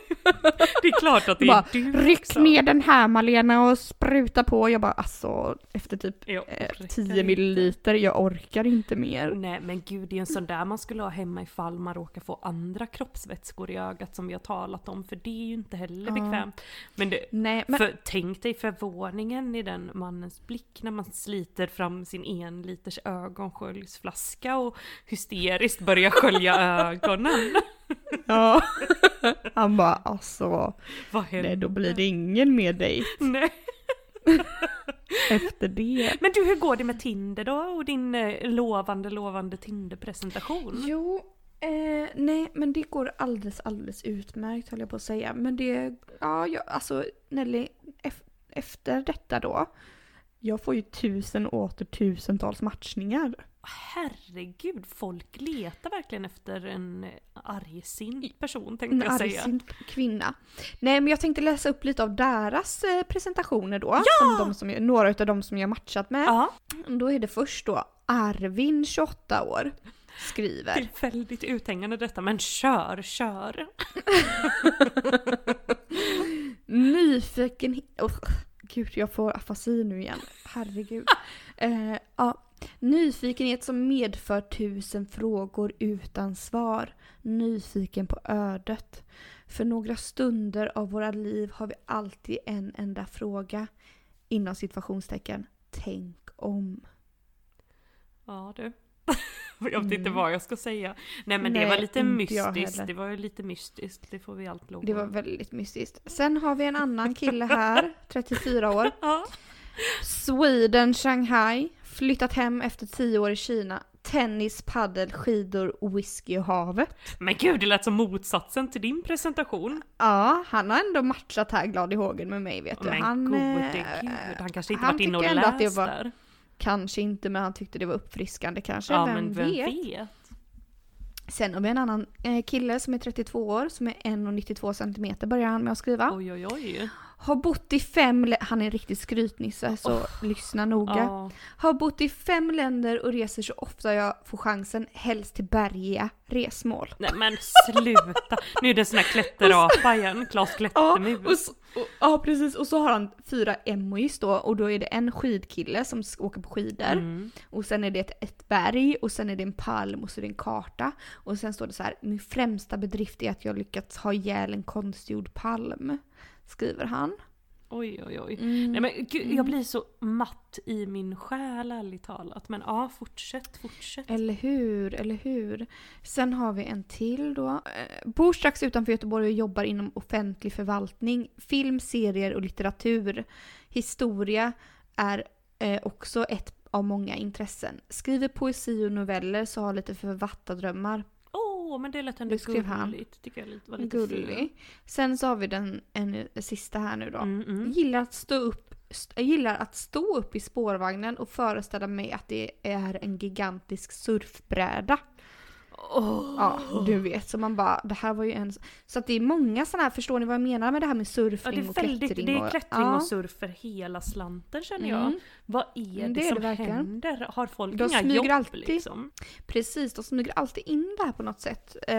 det är klart att det Bara, är du Ryck också. ner den här Malena och spruta på. Jag bara alltså efter typ Jag eh, orkar 10 inte. milliliter, jag orkar inte mer. Nej men gud, det är en sån där man skulle ha hemma ifall man råkar få andra kroppsvätskor i ögat som vi har talat om, för det är ju inte heller bekvämt. Men, det, Nej men för, tänk dig förvåningen i den mannens blick när man sliter fram sin en liters ögonsköljsflaska och hysteriskt börjar skölja (laughs) ögonen. ja. Han bara alltså, Vad nej då blir det ingen mer dejt Nej. (laughs) efter det. Men du, hur går det med Tinder då? Och din eh, lovande, lovande Tinder-presentation? Jo, eh, nej men det går alldeles, alldeles utmärkt höll jag på att säga. Men det, ja, jag, alltså Nelly, ef- efter detta då. Jag får ju tusen och åter tusentals matchningar. Herregud, folk letar verkligen efter en argsint person En tänkte jag säga. argsint kvinna. Nej men jag tänkte läsa upp lite av deras eh, presentationer då. Som de som, några av de som jag matchat med. Ja, Då är det först då Arvin, 28 år, det skriver. är väldigt uthängande detta, men kör, kör. (laughs) Nyfiken... Oh, gud, jag får afasi nu igen. Herregud. (laughs) Eh, ja. Nyfikenhet som medför tusen frågor utan svar. Nyfiken på ödet. För några stunder av våra liv har vi alltid en enda fråga. Inom situationstecken. Tänk om. Ja du. (laughs) Jag vet inte Mm. vad jag ska säga. Nej men det Nej, var lite mystiskt. Det var ju lite mystiskt. Det får vi allt lov Det var väldigt mystiskt. Sen har vi en annan kille här, (laughs) 34 år. Ja. Sweden, Shanghai. Flyttat hem efter 10 år i Kina. Tennis, paddel, skidor, whisky och havet. Men gud, det lät som motsatsen till din presentation. Ja, han har ändå matchat här glad i hågen med mig vet du. Men han, gode eh, gud, han kanske inte han varit inne och ändå att det läst var- där. Kanske inte men han tyckte det var uppfriskande kanske, Ja vem, men vem vet? vet? Sen har vi en annan eh, kille som är 32 år, som är 1,92 cm börjar han med att skriva. Oj oj oj. Har bott i fem lä- han är en riktig skrytnisse så lyssna noga. Ja. Har bott i fem länder och reser så ofta jag får chansen, helst till bergiga resmål. Nej men sluta. Nu är det sån här klätterapa igen. Klas Ja, Klättermus. och, så- och, ja precis. Och så har han fyra emojis då och då är det en skidkille som åker på skidor. Mm. Och sen är det ett, ett berg och sen är det en palm och så är det en karta. Och sen står det så här, min främsta bedrift är att jag lyckats ha ihjäl en konstgjord palm. Skriver han. Oj oj oj. Mm. Nej men gud, jag blir så matt i min själ ärligt talat. Men ja, fortsätt, fortsätt. Eller hur, eller hur. Sen har vi en till då. Eh, Bor strax utanför Göteborg och jobbar inom offentlig förvaltning. Film, serier och litteratur. Historia är eh, också ett av många intressen. Skriver poesi och noveller så har lite författardrömmar. Åh, men det lät ändå skrev han. gulligt. Tycker jag var lite Gullig. fin. Sen så har vi den en, sista här nu då. Mm, mm. Gillar att stå upp st- gillar att stå upp i spårvagnen och föreställa mig att det är en gigantisk surfbräda. Åh. Ja, du vet. Så man bara, det här var ju en... Så att det är många sådana här, förstår ni vad jag menar med det här med Ja, surfing det är och väldigt, klättring? det är klättring ja. och surf för hela slanten känner jag. Mm. Vad är Mm, det, det som det händer? Har folk De inga jobb alltid. liksom? Precis, de smyger alltid in det här på något sätt. Eh,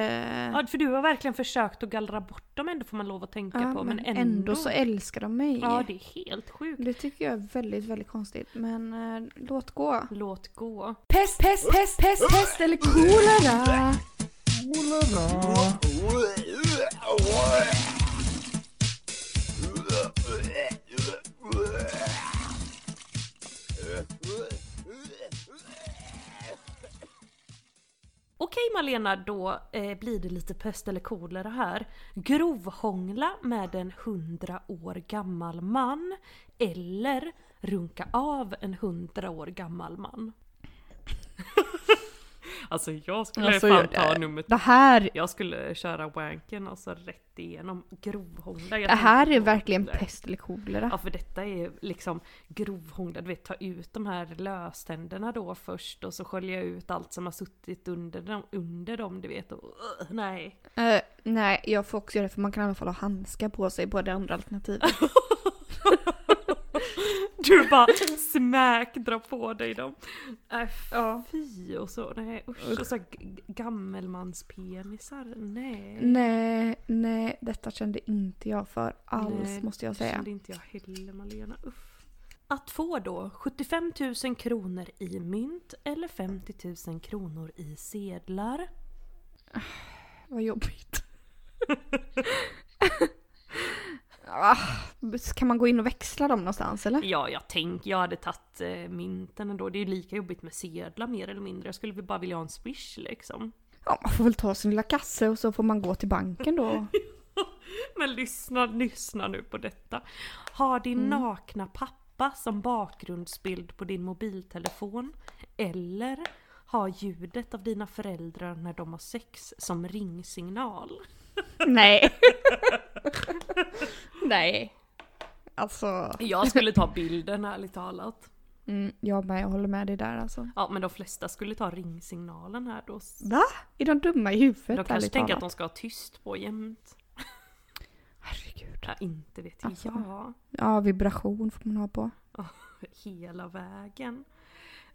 Ja, för du har verkligen försökt att gallra bort dem ändå får man lov att tänka ja, på. Men, men ändå, ändå så älskar de mig. Ja, det är helt sjukt. Det tycker jag är väldigt, väldigt konstigt. Men eh, låt gå. Låt gå. Pest, pest, pest, pest, pest eller kolera? Okej Malena, då eh, blir det lite pest eller kolera här. Grovhångla med en hundra år gammal man eller runka av en hundra år gammal man. (laughs) alltså jag skulle Alltså, fan jag- ta nummer Det här, Jag skulle köra wanken alltså rätt igenom grovhångla. Det här är verkligen pest eller kolera. Ja för detta är liksom grovhångla, du vet ta ut de här löständerna då först och så skölja ut allt som har suttit under dem, under dem du vet. Och, uh, nej. Eh, nej, jag får också göra det för man kan i alla fall ha handskar på sig på det andra alternativet. (laughs) Du bara (laughs) smack dra på dig dem. Äh, Ja. fy och så, nej usch. Och så gammelmanspenisar, nej. Nej, nej, detta kände inte jag för alls Nej, måste jag det säga. kände inte jag heller Malena, uff. Att få då 75 000 kronor i mynt eller 50 000 kronor i sedlar. Vad jobbigt. (laughs) (laughs) ah, kan man gå in och växla dem någonstans eller? Ja, jag tänker jag hade tagit eh, mynten ändå. Det är ju lika jobbigt med sedlar mer eller mindre. Jag skulle väl bara vilja ha en swish liksom. Ja, man får väl ta sin lilla kasse och så får man gå till banken då. (laughs) Men lyssna, lyssna nu på detta. Ha din Mm. nakna pappa som bakgrundsbild på din mobiltelefon. Eller ha ljudet av dina föräldrar när de har sex som ringsignal. Nej. (laughs) Nej. Alltså, Jag skulle ta bilden ärligt talat. mm, jag med, jag håller med dig där alltså. Ja men de flesta skulle ta ringsignalen här då. Va? Är de dumma i huvudet De kanske tänker talat? att de ska ha tyst på jämt. Herregud. Ja, inte vet Alltså. jag. Ja, vibration får man ha på. Hela vägen.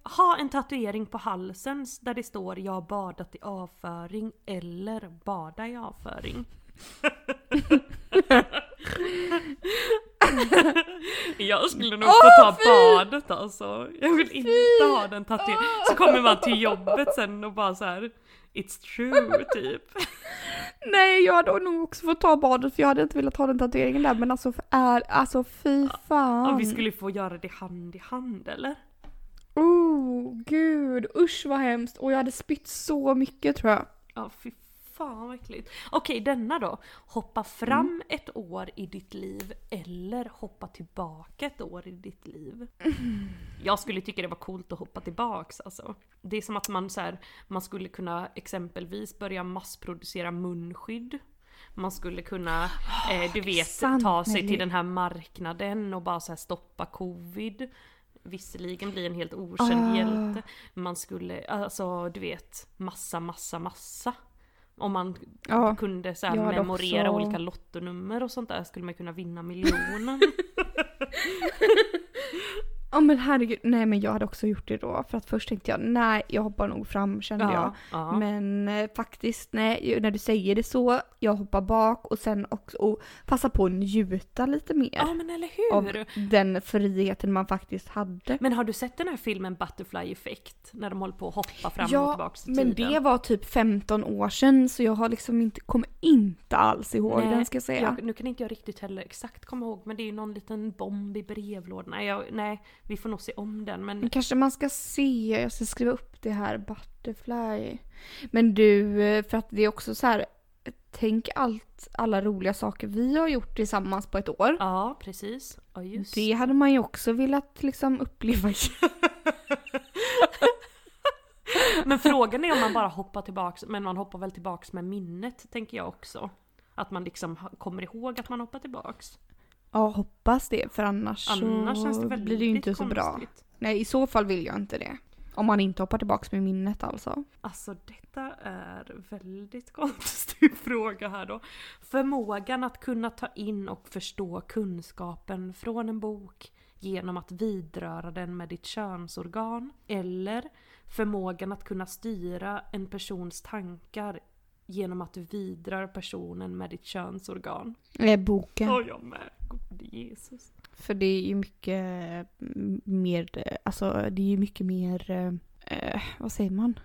Ha en tatuering på halsen där det står jag har badat i avföring eller bada i avföring. (laughs) (laughs) (laughs) jag skulle nog få ta badet alltså. Jag vill inte ha den tatueringen. Så kommer man till jobbet sen och bara så här. It's true typ. Nej, jag hade nog också fått ta badet för jag hade inte velat ha den tatueringen där men alltså är, alltså fy fan. Och vi skulle få göra det hand i hand eller? Oh, gud, usch vad hemskt. Och jag hade spytt så mycket tror jag. Ja, fy fan vad äckligt. Okej, denna då. Hoppa fram ett år i ditt liv eller hoppa tillbaka ett år i ditt liv. Jag skulle tycka det var coolt att hoppa tillbaks alltså. Det är som att man så här, man skulle kunna exempelvis börja massproducera munskydd. Man skulle kunna, eh, du vet, sant, ta sig till den här marknaden och bara så stoppa covid. Visserligen bli en helt okänd Ah. hjälte. Man skulle, alltså du vet, massa, massa, massa. Om man Ja, kunde så här memorera också- olika lottonummer och sånt där skulle man kunna vinna miljonen. (laughs) Ja men herregud, nej men jag hade också gjort det då. För att först tänkte jag, nej jag hoppar nog fram kände jag. ja. Men eh, faktiskt, nej när du säger det så, jag hoppar bak och sen också och passa på att njuta lite mer. ja men eller av hur? den friheten man faktiskt hade. Men har du sett den här filmen Butterfly Effect? När de håller på att hoppa fram och Ja, tillbaks i men tiden? det var typ 15 år sedan så jag har liksom inte, kommer inte alls ihåg Nej, den ska jag säga. Jag, nu kan inte jag riktigt heller exakt komma ihåg men det är ju någon liten bomb i brevlådan. Nej, jag, nej vi får nog se om den men kanske man ska se, jag ska skriva upp det här Butterfly. Men du, eh, för att det är också så här. Tänk allt, alla roliga saker vi har gjort tillsammans på ett år. ja precis. Ja just Det hade man ju också velat liksom uppleva. (laughs) Men frågan är om man bara hoppar tillbaks, men man hoppar väl tillbaks med minnet tänker jag också. Att man liksom kommer ihåg att man hoppar tillbaks. Ja, hoppas det för annars, Annars så blir det ju inte så bra. konstigt. Nej, i så fall vill jag inte det. Om man inte hoppar tillbaka med minnet alltså. Alltså detta är väldigt konstig (laughs) fråga här då. Förmågan att kunna ta in och förstå kunskapen från en bok genom att vidröra den med ditt könsorgan. Eller förmågan att kunna styra en persons tankar genom att du vidrör personen med ditt könsorgan. Eh, boken. Ja, jag med. Gode Jesus. För det är ju mycket mm, mer, eh, alltså det är ju mycket mer, eh, eh, vad säger man?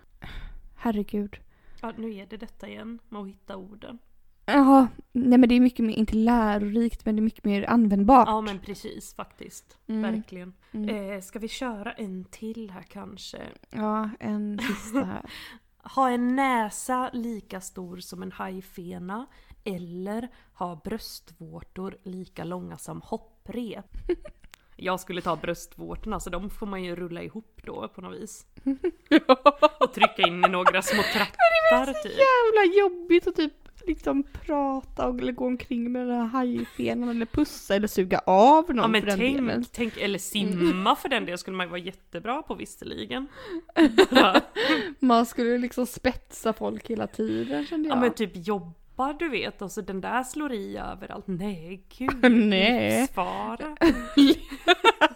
Herregud. Ja, nu är det detta igen med att hitta orden. Ja, nej men det är mycket mer, inte lärorikt men det är mycket mer användbart. Ja men precis faktiskt. Mm. Verkligen. Mm. Eh, ska vi köra en till här kanske? Ja, en sista. (laughs) Ha en näsa lika stor som en hajfena eller ha bröstvårtor lika långa som hopprep. (laughs) Jag skulle ta bröstvårtorna så de får man ju rulla ihop då på något vis. (laughs) Och trycka in i några små trattar typ. Jävla jobbigt att typ liksom prata och, eller gå omkring med den här hajfenan eller pussa eller suga av någon Ja men för den delen. tänk, tänk, eller simma för den delen skulle man ju vara jättebra på visserligen. (laughs) Man skulle liksom spetsa folk hela tiden kände Ja jag. men typ jobba du vet och så den där slår i överallt. Nej gud. (laughs) Nej. Livsfara. (laughs)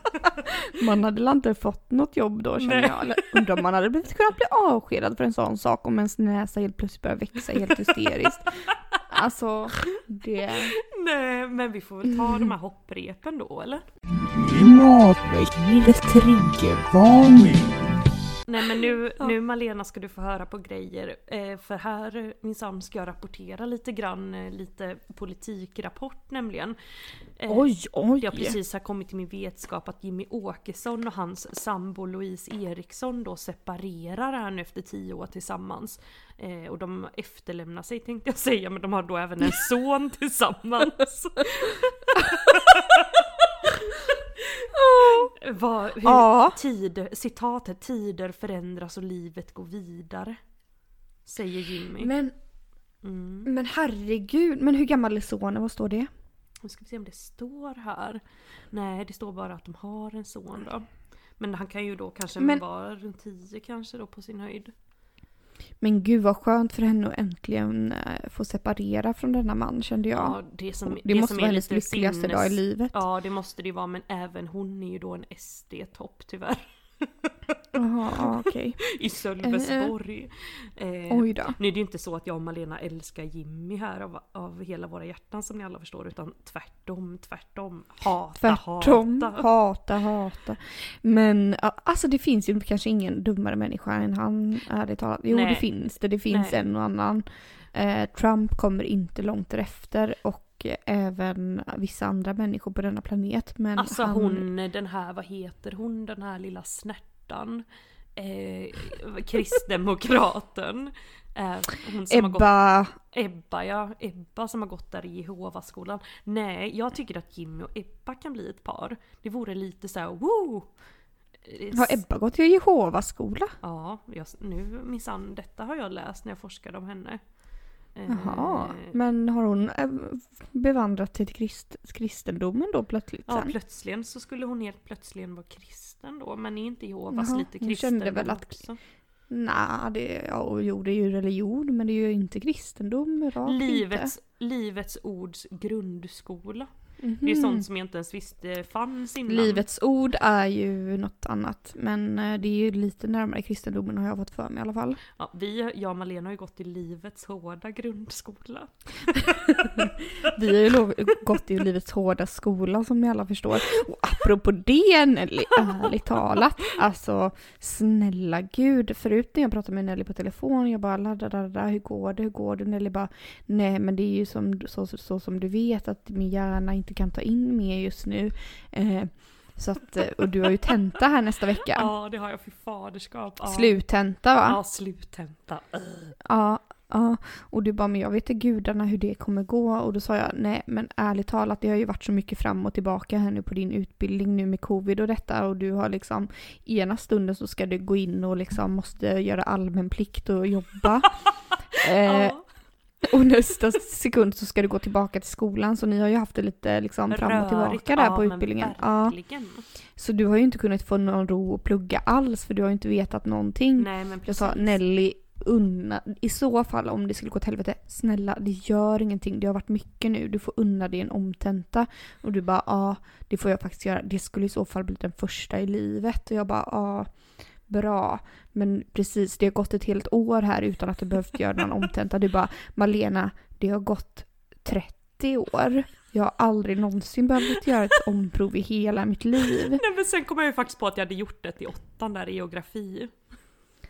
Man hade väl inte fått något jobb då känner Nej. jag. Eller undrar om man hade blivit kunnat bli avskedad för en sån sak om ens näsa helt plötsligt börjar växa helt hysteriskt. Alltså, det... Nej men vi får väl ta de här hopprepen då eller? Klimatväckning triggervarning. Nej men nu, nu Malena ska du få höra på grejer. Eh, för här minsann ska jag rapportera lite grann, eh, lite politikrapport nämligen. Eh, Oj, oj! Har precis har kommit till min vetskap att Jimmy Åkesson och hans sambo Louise Eriksson då separerar här nu efter tio år tillsammans. Och de efterlämnar sig tänkte jag säga, men de har då även en son tillsammans. (laughs) (laughs) (laughs) Vad, hur, Ja. tider, citatet, tider förändras och livet går vidare. Säger Jimmy. Men, Mm. men herregud, men hur gammal är sonen? Vad står det? Nu ska vi se om det står här. Nej, det står bara att de har en son då. Men han kan ju då kanske Men- vara runt 10 kanske då på sin höjd. Men gud vad skönt för henne att äntligen eh, få separera från denna man kände jag. Ja, det som, det, måste som vara är hennes lyckligaste sinnes- dag i livet. Ja, det måste det vara, men även hon är ju då en SD-topp tyvärr. (laughs) Jaha, ja, okej. (laughs) I Sölvesborg. Eh, Oj då. Nu är det ju inte så att jag och Malena älskar Jimmy här av, av hela våra hjärtan som ni alla förstår, utan tvärtom, tvärtom. Hata, Tvärtom, hata. hata, hata. Men alltså det finns ju kanske ingen dummare människa än han, ärligt talat. Jo, Nej. det finns det. Det finns Nej. en och annan. Eh, Trump kommer inte långt därefter och eh, även vissa andra människor på denna planet. Men Alltså han, hon, den här, vad heter hon, den här lilla snärtan? Eh, kristdemokraten. Eh, har gått, Ebba, Ebba ja, Ebba som har gått där i Jehovaskolan. Nej, jag tycker att Jimmy och Ebba kan bli ett par. Det vore lite så här, woo! Eh, har Ebba gått i Jehovas skola? Ja, jag, nu minsann, detta har jag läst när jag forskade om henne. Eh, Jaha, men har hon eh, bevandrat till krist, kristendomen då plötsligt Ja, sen? plötsligen så skulle hon helt plötsligen vara kristen då, men är inte Jehovas Jaha, lite hon kristen kände väl att- också? Nej, det, ja, och jo, det är ju religion men det är ju inte kristendom. Livets, livets ords grundskola. Inte. Det är Mhm. sånt som jag inte ens visste fanns innan. Livets ord är ju något annat. Men eh, det är ju lite närmare kristendomen har jag fått för mig i alla fall. Ja, vi, jag och Malena har ju gått i livets hårda grundskola. (laughs) Vi har ju lov- gått i livets hårda skola som ni alla förstår. Och apropå det Nelly, ärligt talat. Alltså snälla gud. Förut när jag pratade med Nelly på telefon, jag bara ladda, hur går det, hur går det? Nelly bara, nej men det är ju som, så, så, så som du vet att min hjärna inte kan ta in mer just nu. Eh, så att, eh, och du har ju tenta här nästa vecka. Ja, det har jag för faderskap. Ja. Sluttenta va? Ja, sluttenta. Ja, ja. Och du bara, men jag vet inte gudarna hur det kommer gå. Och då sa jag, nej men ärligt talat, det har ju varit så mycket fram och tillbaka här nu på din utbildning nu med covid och detta. Och du har liksom, ena stunden så ska du gå in och liksom måste göra allmän plikt och jobba. (laughs) eh, Ja. (laughs) Och nästa sekund så ska du gå tillbaka till skolan så ni har ju haft det lite liksom fram och tillbaka där ja, på utbildningen. Ja. Så du har ju inte kunnat få någon ro och plugga alls för du har ju inte vetat någonting. Nej men Jag precis. sa Nelly, unna, i så fall om det skulle gå till helvete, snälla det gör ingenting, det har varit mycket nu, du får unna dig en omtenta. Och du bara ja, det får jag faktiskt göra, det skulle i så fall bli den första i livet. Och jag bara ja, bra. Men precis, det har gått ett helt år här utan att du behövt göra någon omtenta. Du bara Malena, det har gått 30 år. Jag har aldrig någonsin behövt göra ett omprov i hela mitt liv. Nej men sen kom jag ju faktiskt på att jag hade gjort det i åttan där i geografi.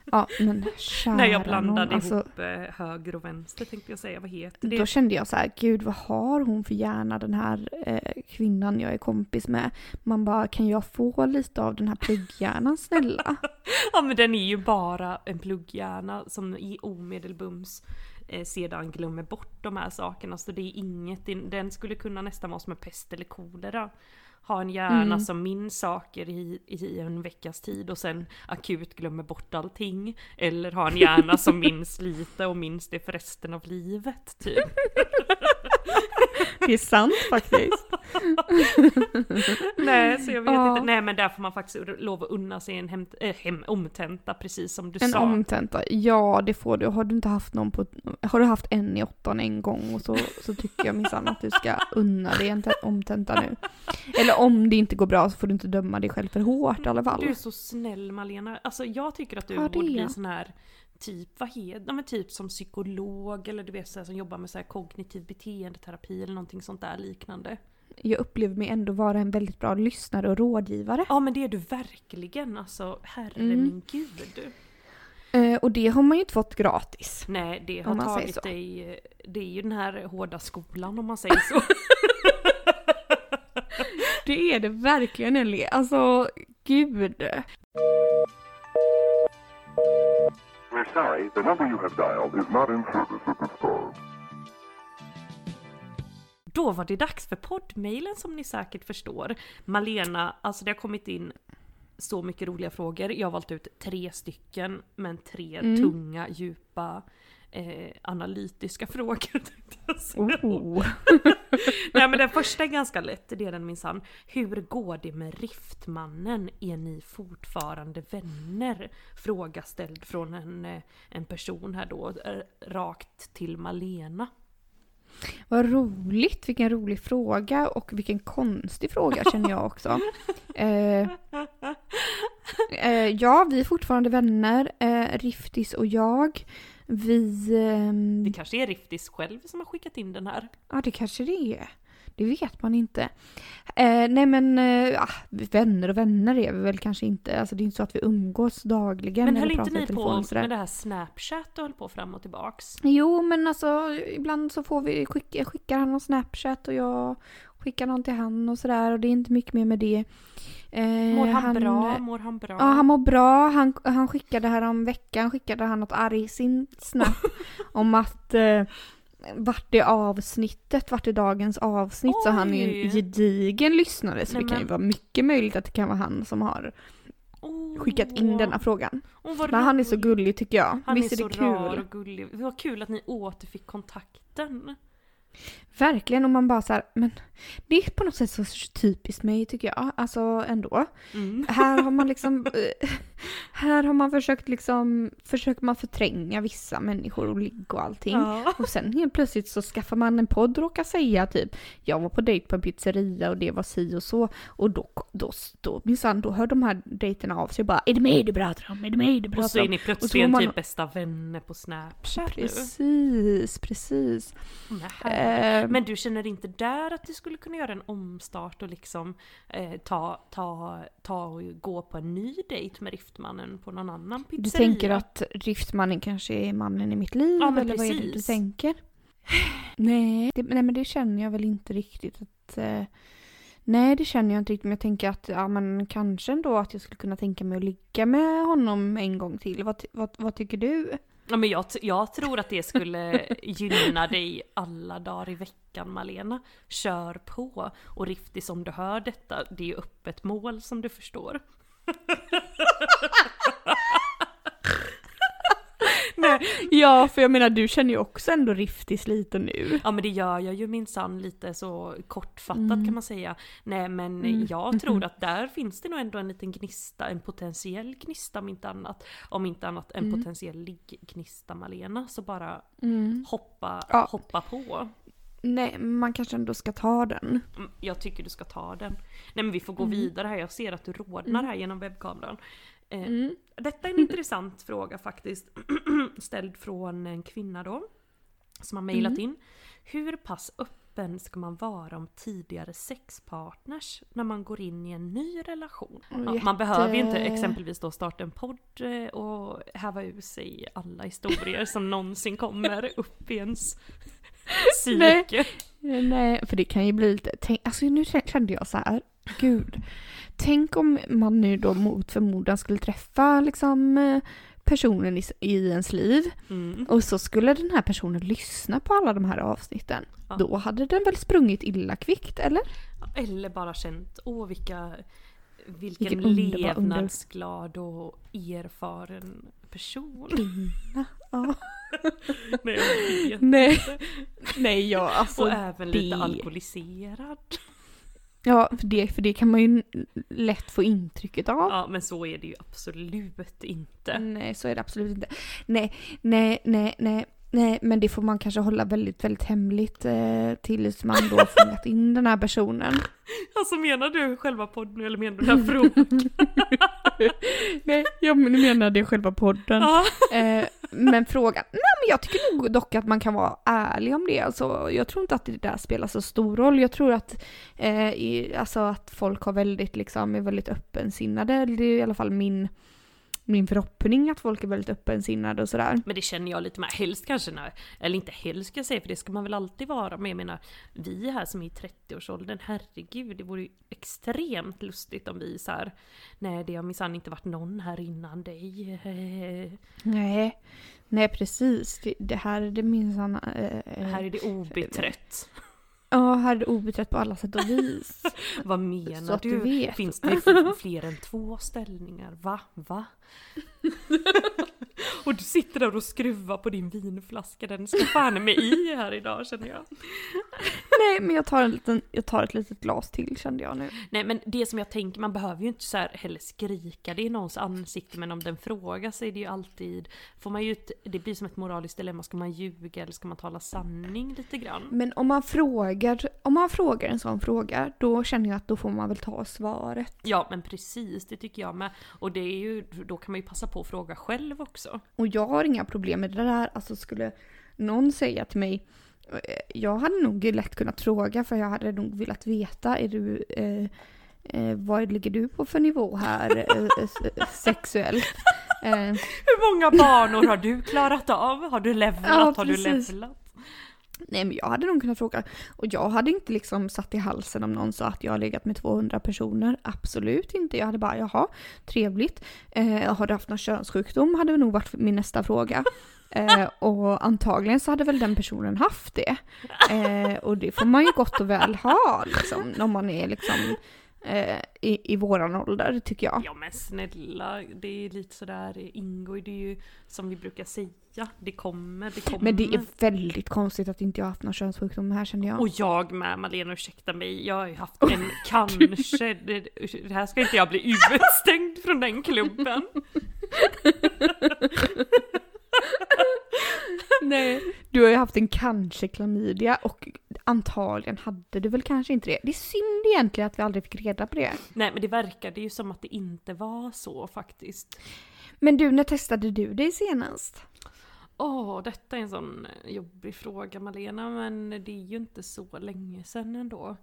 Ja, men kära När jag blandade nån, alltså, ihop eh, höger och vänster tänkte jag säga, vad heter det? Då kände jag så här, gud vad har hon för hjärna den här eh, kvinnan jag är kompis med? Man bara, kan jag få lite av den här plugghjärnan snälla? (laughs) Ja men den är ju bara en plugghjärna som i omedelbums eh, sedan glömmer bort de här sakerna. Så det är inget, den skulle kunna nästan vara som en pest eller kolera. Ha en hjärna Mm. som minns saker i, i en veckas tid och sen akut glömmer bort allting. Eller ha en hjärna som minns (laughs) lite och minns det för resten av livet typ. (laughs) Det är sant faktiskt. (laughs) Nej så jag vet Ja. inte, nej men där får man faktiskt lov att unna sig en hem, äh, hem, omtenta precis som du En sa. omtenta, ja det får du. Har du inte haft någon på, har du haft en i åttan en gång och så, så tycker jag minsann att du ska unna dig en te- omtenta nu. Eller om det inte går bra så får du inte döma dig själv för hårt i alla fall. Du är så snäll Malena. Alltså jag tycker att du Ja, borde bli jag. sån här typ, vad heter ja, men typ som psykolog eller du vet så här, som jobbar med så här kognitiv beteendeterapi eller någonting sånt där liknande. Jag upplever mig ändå vara en väldigt bra lyssnare och rådgivare. Ja men det är du verkligen, alltså herre Mm. min gud. Eh, och det har man ju inte fått gratis. Nej det har tagit så. dig, det är ju den här hårda skolan om man säger så. (laughs) Det är det verkligen Ellie. Alltså, gud. We're sorry, the number you have dialed is not in service at this time. Då var det dags för poddmailen som ni säkert förstår. Malena, alltså det har kommit in så mycket roliga frågor. Jag har valt ut tre stycken, men tre Mm. tunga, djupa, eh, analytiska (laughs) frågor. Oh. (laughs) Nej men den första är ganska lätt, det är den minsann. Hur går det med Riftmannen? Är ni fortfarande vänner? Fråga ställd från en, eh, en person här då, eh, rakt till Malena. Vad roligt, vilken rolig fråga och vilken konstig fråga känner jag också. Eh, eh, ja, vi är fortfarande vänner, eh, Riftis och jag. Vi... ehm, Det kanske är Riftis själv som har skickat in den här. Ja, det kanske det är. Det vet man inte. Eh, nej men, eh, ja, vänner och vänner är vi väl kanske inte. Alltså det är inte så att vi umgås dagligen Men höll inte ni på med det här Snapchat och höll på fram och tillbaks? Jo, men alltså ibland så får vi, skick, skickar han någon Snapchat och jag skickar någon till han och sådär och det är inte mycket mer med det. Eh, Mår han, bra? Mår han bra? Ja, han mår bra. Han, han skickade här om veckan skickade han något arg sin snap (laughs) om att eh, vart är avsnittet, vart är dagens avsnitt? Så han är Oj. en gedigen lyssnare så Nej, det kan ju men- vara mycket möjligt att det kan vara han som har Åh. skickat in denna frågan. Vad Men han är så gullig tycker jag. Han Visst är är så det kul? rar och gullig. Det var kul att ni återfick kontakten. Verkligen, och man bara så här, men det är på något sätt så typiskt mig tycker jag. Alltså ändå. Mm. Här har man (laughs) liksom, eh, här har man försökt liksom, försöker man förtränga vissa människor och ligga och allting. Ja. Och sen helt plötsligt så skaffar man en podd och råkar säga typ Jag var på dejt på en pizzeria och det var si och så Och då, då, då minsann, då hör de här dejterna av sig och bara Är det mig du pratar om? Är det mig du Och så pratar är om? ni Och så plötsligt får man- typ bästa vänner på Snapchat nu. Precis, precis. Nähä. Eh, Men du känner inte där att du skulle kunna göra en omstart och liksom eh, ta, ta, ta och gå på en ny dejt med Riftmannen på någon annan pizzeria? du tänker att Riftmannen kanske är mannen i mitt liv? Ja, eller vad är det du precis. tänker? Nej, det, nej, men det känner jag väl inte riktigt att... Eh, nej, det känner jag inte riktigt. Men jag tänker att ja, men kanske ändå att jag skulle kunna tänka mig att ligga med honom en gång till. Vad, vad, vad tycker du? Ja, men jag, jag tror att det skulle gynna dig alla dagar i veckan Malena. Kör på! Och Riftis om du hör detta, det är ju öppet mål som du förstår. (laughs) Ja, för jag menar du känner ju också ändå riftig liten nu. Ja men det gör jag ju minsann lite så kortfattat Mm. kan man säga. Nej men Mm. jag (laughs) tror att där finns det nog ändå en liten gnista, en potentiell gnista om inte annat. Om inte annat en Mm. potentiell ligggnista Malena. Så bara Mm. hoppa, Ja. hoppa på. Nej, man kanske ändå ska ta den. Mm, Jag tycker du ska ta den. Nej men vi får gå Mm. vidare här, jag ser att du rodnar här genom webbkameran. Eh, Mm. Detta är en intressant (laughs) fråga faktiskt. (clears throat) Ställd från en kvinna då. Som har mejlat Mm. in. Hur pass öppen ska man vara om tidigare sexpartners när man går in i en ny relation? Ja, Man behöver ju inte Jätte- exempelvis då starta en podd eh, och häva ur sig alla historier som någonsin kommer (laughs) upp i ens Nej. psyke. Nej, för det kan ju bli lite, tänk, alltså nu kände jag så här, gud. Tänk om man nu då mot förmodan skulle träffa liksom eh, personen i, i ens liv Mm. och så skulle den här personen lyssna på alla de här avsnitten. Ja. Då hade den väl sprungit illa kvickt, eller? Eller bara känt, åh vilka, vilken, Vilken levnadsglad och erfaren person. Ja. (laughs) Nej, jag vet Nej. Nej, ja alltså. och även lite det- alkoholiserad. Ja, för det, för det kan man ju lätt få intrycket av. Ja men så är det ju absolut inte. Nej, så är det absolut inte. Nej, nej, nej, nej. Nej, men det får man kanske hålla väldigt, väldigt hemligt eh, tills man då (laughs) fångat in den här personen. Alltså menar du själva podden eller menar du den här frågan? (laughs) Nej, jag menar det själva podden. ja. Eh, men frågan, nej men jag tycker nog dock att man kan vara ärlig om det. Alltså, jag tror inte att det där spelar så stor roll. Jag tror att, eh, i, alltså att folk har väldigt, liksom, är väldigt öppensinnade. Det är i alla fall min, min förhoppning att folk är väldigt öppensinnade och sådär. Men det känner jag lite med, helst kanske när, eller inte helst ska jag säga för det ska man väl alltid vara, men jag menar vi här som är i 30-årsåldern, herregud det vore ju extremt lustigt om vi så här, nej det har minsann inte varit någon här innan dig. Nej, nej precis. Det, det här är det minsann... Eh, Här är det obeträtt. Ja, här är obeträtt på alla sätt och vis. (laughs) Vad menar du? du. Finns det fler än två ställningar? Va? Va? (laughs) (laughs) och du sitter där och skruvar på din vinflaska, den ska fan med i här idag känner jag. (laughs) Nej, men jag tar, en liten, jag tar ett litet glas till kände jag nu. Nej men det som jag tänker, man behöver ju inte så här heller skrika det i någons ansikte men om den frågar så är det ju alltid, får man ju det blir som ett moraliskt dilemma, ska man ljuga eller ska man tala sanning lite grann? Men om man frågar, om man frågar en sån fråga, då känner jag att då får man väl ta svaret. Ja men precis, det tycker jag med. Och det är ju, då kan man ju passa på att fråga själv också. Och jag har inga problem med det där. Alltså skulle någon säga till mig, eh, jag hade nog lätt kunnat fråga för jag hade nog velat veta, är du, eh, eh, vad ligger du på för nivå här eh, eh, sexuellt? (laughs) Eh, Hur många banor har du klarat av? Har du levlat? Ja, har du levlat? Nej men jag hade nog kunnat fråga. Och jag hade inte liksom satt i halsen om någon sa att jag har legat med 200 personer. Absolut inte. Jag hade bara jaha, trevligt. Eh, har du haft någon könssjukdom? Hade nog varit min nästa fråga. (laughs) Eh, och antagligen så hade väl den personen haft det. Eh, och det får man ju gott och väl ha liksom. Om man är liksom eh, i, i våran ålder tycker jag. Ja men snälla, det är lite sådär, ju, det är ju som vi brukar säga, det kommer, det kommer. Men det är väldigt konstigt att inte jag haft någon könssjukdom här kände jag. Och jag med Malena, ursäkta mig, jag har ju haft en kanske, det, det här ska inte jag bli utestängd från den klubben. (laughs) Nej. Du har ju haft en kanske klamydia och antagligen hade du väl kanske inte det. Det är synd egentligen att vi aldrig fick reda på det. Nej men det verkade ju som att det inte var så faktiskt. Men du, när testade du dig senast? Åh, detta är en sån jobbig fråga Malena, men det är ju inte så länge sedan ändå.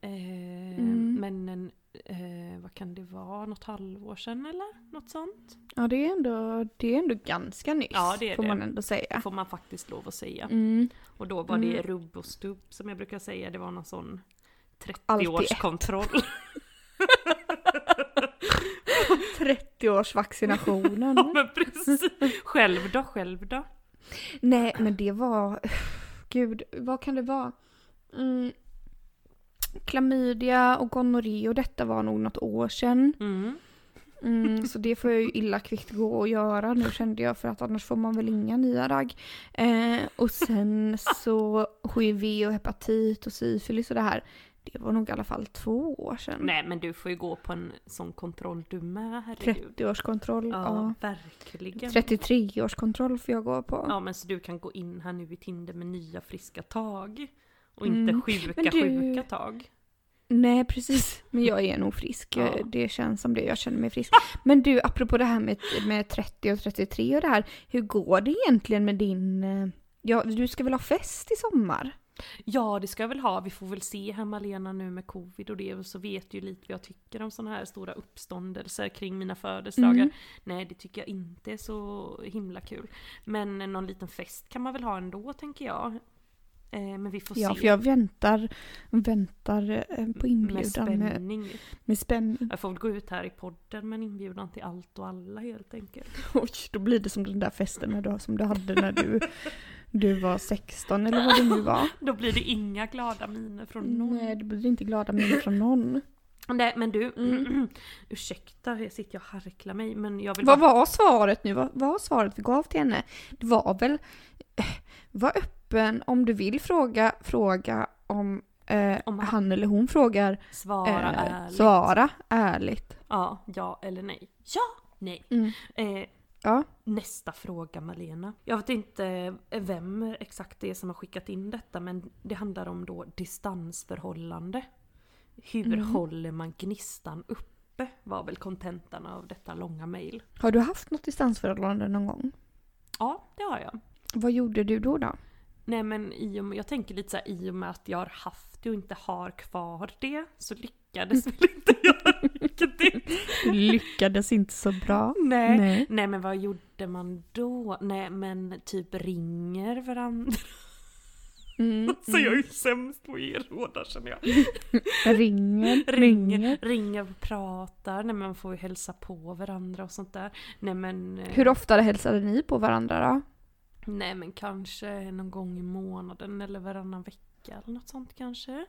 Eh, Mm. Men en, eh, vad kan det vara, något halvår sedan eller? Något sånt? Ja, det är ändå, det är ändå ganska nyss. Ja, det är får det. man ändå säga. Får man faktiskt lov att säga. Mm. Och då var det Mm. rubb och stubb som jag brukar säga, det var någon sån Allt i 30-årskontroll. (laughs) (laughs) 30-årsvaccinationen. (laughs) ja men precis. Själv då, själv då? Nej, men det var... Gud, vad kan det vara? Mm. Klamydia och gonorré och detta var nog något år sedan. Mm. Mm, (laughs) så det får jag ju illa kvickt gå och göra nu kände jag för att annars får man väl inga nya ragg. Eh, och sen så HIV och hepatit och syfilis och det här. Det var nog i alla fall två år sedan. Nej men du får ju gå på en sån kontroll du med, herregud. 30-årskontroll. Ja, Ja. verkligen. 33-årskontroll får jag gå på. Ja men så du kan gå in här nu i Tinder med nya friska tag. Och Mm, inte sjuka men du- sjuka tag. Nej precis, men jag är nog frisk. Ja. Det känns som det, jag känner mig frisk. Men du, apropå det här med, med 30 och 33 och det här. Hur går det egentligen med din... eh, Ja, du ska väl ha fest i sommar? Ja det ska jag väl ha, vi får väl se här Malena nu med covid och det och så vet ju lite vad jag tycker om sådana här stora uppståndelser kring mina födelsedagar. Mm. Nej det tycker jag inte är så himla kul. Men någon liten fest kan man väl ha ändå tänker jag. Eh, men vi får Ja, se. för jag väntar, väntar eh, på med inbjudan med, med, spänning. spänning. Jag får väl gå ut här i podden med en inbjudan till allt och alla helt enkelt. (laughs) Oj, då blir det som den där festen när du, som du hade när du, du var 16 eller vad det nu var. (laughs) Då blir det inga glada miner från någon. Nej, det blir inte glada minnen från någon. Nej men du, Mm. (clears throat) ursäkta jag sitter och harklar mig men jag vill Vad bara... var svaret nu? Vad vad var svaret vi gav till henne? Det var väl, eh, var öppen om du vill fråga, fråga om, eh, Om han- han eller hon frågar. Svara eh, ärligt. Svara ärligt. Ja, ja eller nej. Ja, nej. Mm. Eh, Ja. nästa fråga Malena. Jag vet inte vem exakt det är som har skickat in detta men det handlar om då distansförhållande. Hur Mm. håller man gnistan uppe? Var väl kontentan av detta långa mail. Har du haft något distansförhållande någon gång? Ja, det har jag. Vad gjorde du då? då? Nej men i och med, jag tänker lite så här, i och med att jag har haft det och inte har kvar det så lyckades väl inte jag riktigt. Du lyckades inte så bra. Nej. Nej. Nej men vad gjorde man då? Nej men typ ringer varandra. Mm, (laughs) Så jag är ju sämst på att ge råda känner jag. (laughs) Ringer, (laughs) Ringer, ringer. ringer och pratar. Nej men man får ju hälsa på varandra och sånt där. Nej men... eh, Hur ofta hälsade ni på varandra då? Nej men kanske någon gång i månaden eller varannan vecka eller något sånt kanske.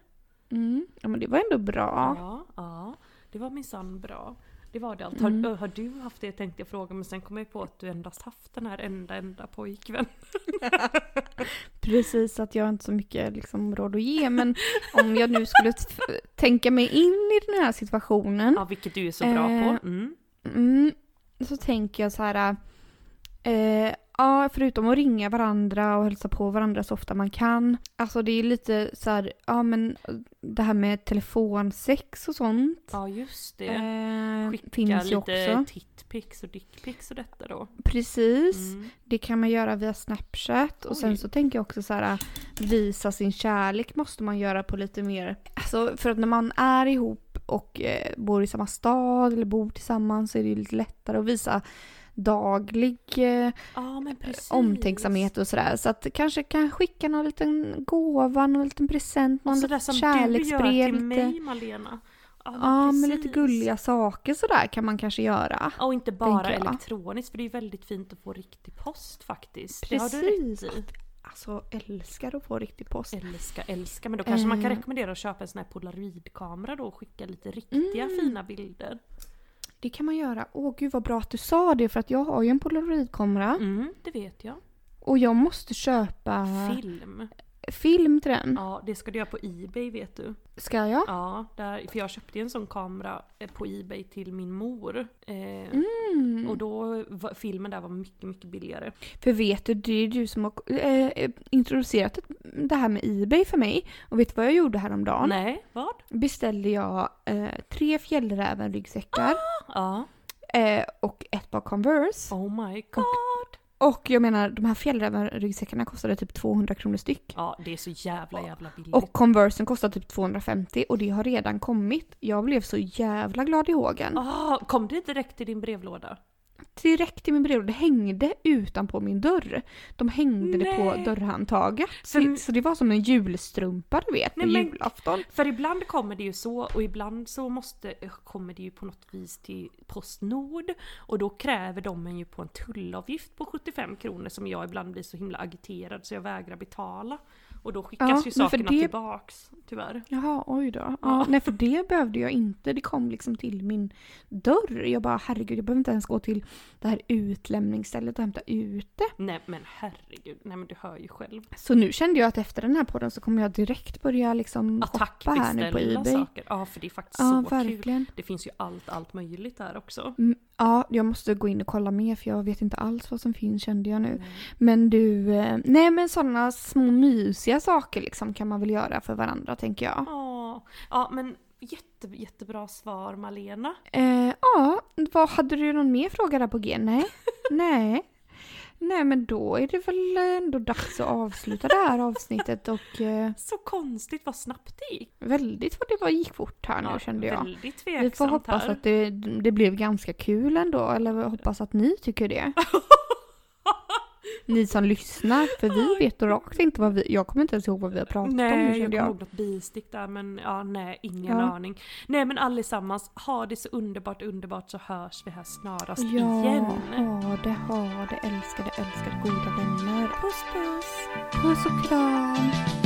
Mm. Ja men det var ändå bra. Ja, ja. Det var minsann bra. Det var det allt. Har, Mm. har du haft det tänkte jag fråga men sen kom jag på att du endast haft den här enda enda pojkvän. (laughs) Precis, att jag har inte så mycket liksom, råd att ge. Men om jag nu skulle tänka mig in i den här situationen. Ja vilket du är så bra Eh, på. Mm. Mm, så tänker jag så här. Eh, ja, förutom att ringa varandra och hälsa på varandra så ofta man kan. Alltså det är lite så här, ja men det här med telefonsex och sånt. Ja just det. Eh, Skicka finns ju lite tittpics och dickpics och detta då. Precis. Mm. Det kan man göra via Snapchat. Och Oj. sen så tänker jag också så här, visa sin kärlek måste man göra på lite mer... Alltså för att när man är ihop och eh, bor i samma stad eller bor tillsammans så är det ju lite lättare att visa daglig eh, Ja precis. omtänksamhet och sådär. Så att kanske kan skicka någon liten gåva, någon liten present, någon liten som du gör kärleksbrev. till Lite, mig Malena. Ja, ja, men lite precis. gulliga saker sådär kan man kanske göra. Och inte bara elektroniskt för det är väldigt fint att få riktig post faktiskt. Det har du Precis. rätt i. Alltså älskar att få riktig post. Älska, älska. Men då kanske man kan Eh. rekommendera att köpa en sån här polaroidkamera då och skicka lite riktiga Mm. fina bilder. Det kan man göra. Åh gud vad bra att du sa det för att jag har ju en polaroidkamera Mm, det vet jag. och jag måste köpa Film. Film till den. Ja, det ska du göra på Ebay vet du. Ska jag? Ja, där, för jag köpte en sån kamera eh, på Ebay till min mor. Eh, Mm. Och då var, filmen där var mycket, mycket billigare. För vet du, det är du som har eh, introducerat det här med Ebay för mig. Och vet du vad jag gjorde häromdagen? Nej, vad? Beställde jag eh, tre fjällräven-ryggsäckar Ja. eh, och ett par Converse. Oh my god. Och jag menar, de här fjällräven-ryggsäckarna kostade typ 200 kronor styck. Ja, det är så jävla jävla billigt. Och Conversen kostar typ 250 och det har redan kommit. Jag blev så jävla glad i hågen. Ah, kom det direkt till din brevlåda? Direkt i min brevlåda. Hängde utanpå min dörr. De hängde det på Nej. dörrhandtaget. För- Så, det var som en julstrumpa du vet, på Nej, men- julafton. För ibland kommer det ju så och ibland så måste, kommer det ju på något vis till Postnord och då kräver de en ju på en tullavgift på 75 kronor som jag ibland blir så himla agiterad så jag vägrar betala. Och då skickas Ja, ju sakerna det- tillbaks, tyvärr. Jaha, oj då. Ja, Ja. Nej, för det behövde jag inte. Det kom liksom till min dörr. Jag bara, herregud, jag behöver inte ens gå till det här utlämningsstället och hämta ut det. Nej men herregud, nej men du hör ju själv. Så nu kände jag att efter den här podden så kommer jag direkt börja liksom shoppa här nu på Ebay. saker. Ja för det är faktiskt Ja, så kul. verkligen. Det finns ju allt, allt möjligt där också. Mm, Ja, jag måste gå in och kolla mer för jag vet inte alls vad som finns kände jag nu. Men du, eh, nej men sådana små mysiga saker liksom kan man väl göra för varandra tänker jag. Ja, ja men jätte, jättebra svar Malena. Eh, ja, vad, hade du någon mer fråga där på G? Nej. (laughs) nej. Nej men då är det väl ändå dags att avsluta det här avsnittet och eh, Så konstigt vad snabbt det gick. väldigt vad det var gick fort här nu kände jag. Väldigt tveksamt Vi får hoppas här. att det, det blev ganska kul ändå, eller hoppas att ni tycker det. (laughs) Ni som lyssnar, för vi vet rakt inte vad vi... Jag kommer inte ens ihåg vad vi har pratat om nu Nej, jag kommer ihåg något bistick där men ja, nej, ingen Ja. aning. Nej men allesammans, ha det så underbart, underbart så hörs vi här snarast Ja, igen. ha det, ha det, älskade, älskade goda vänner. Puss puss! Puss och kram!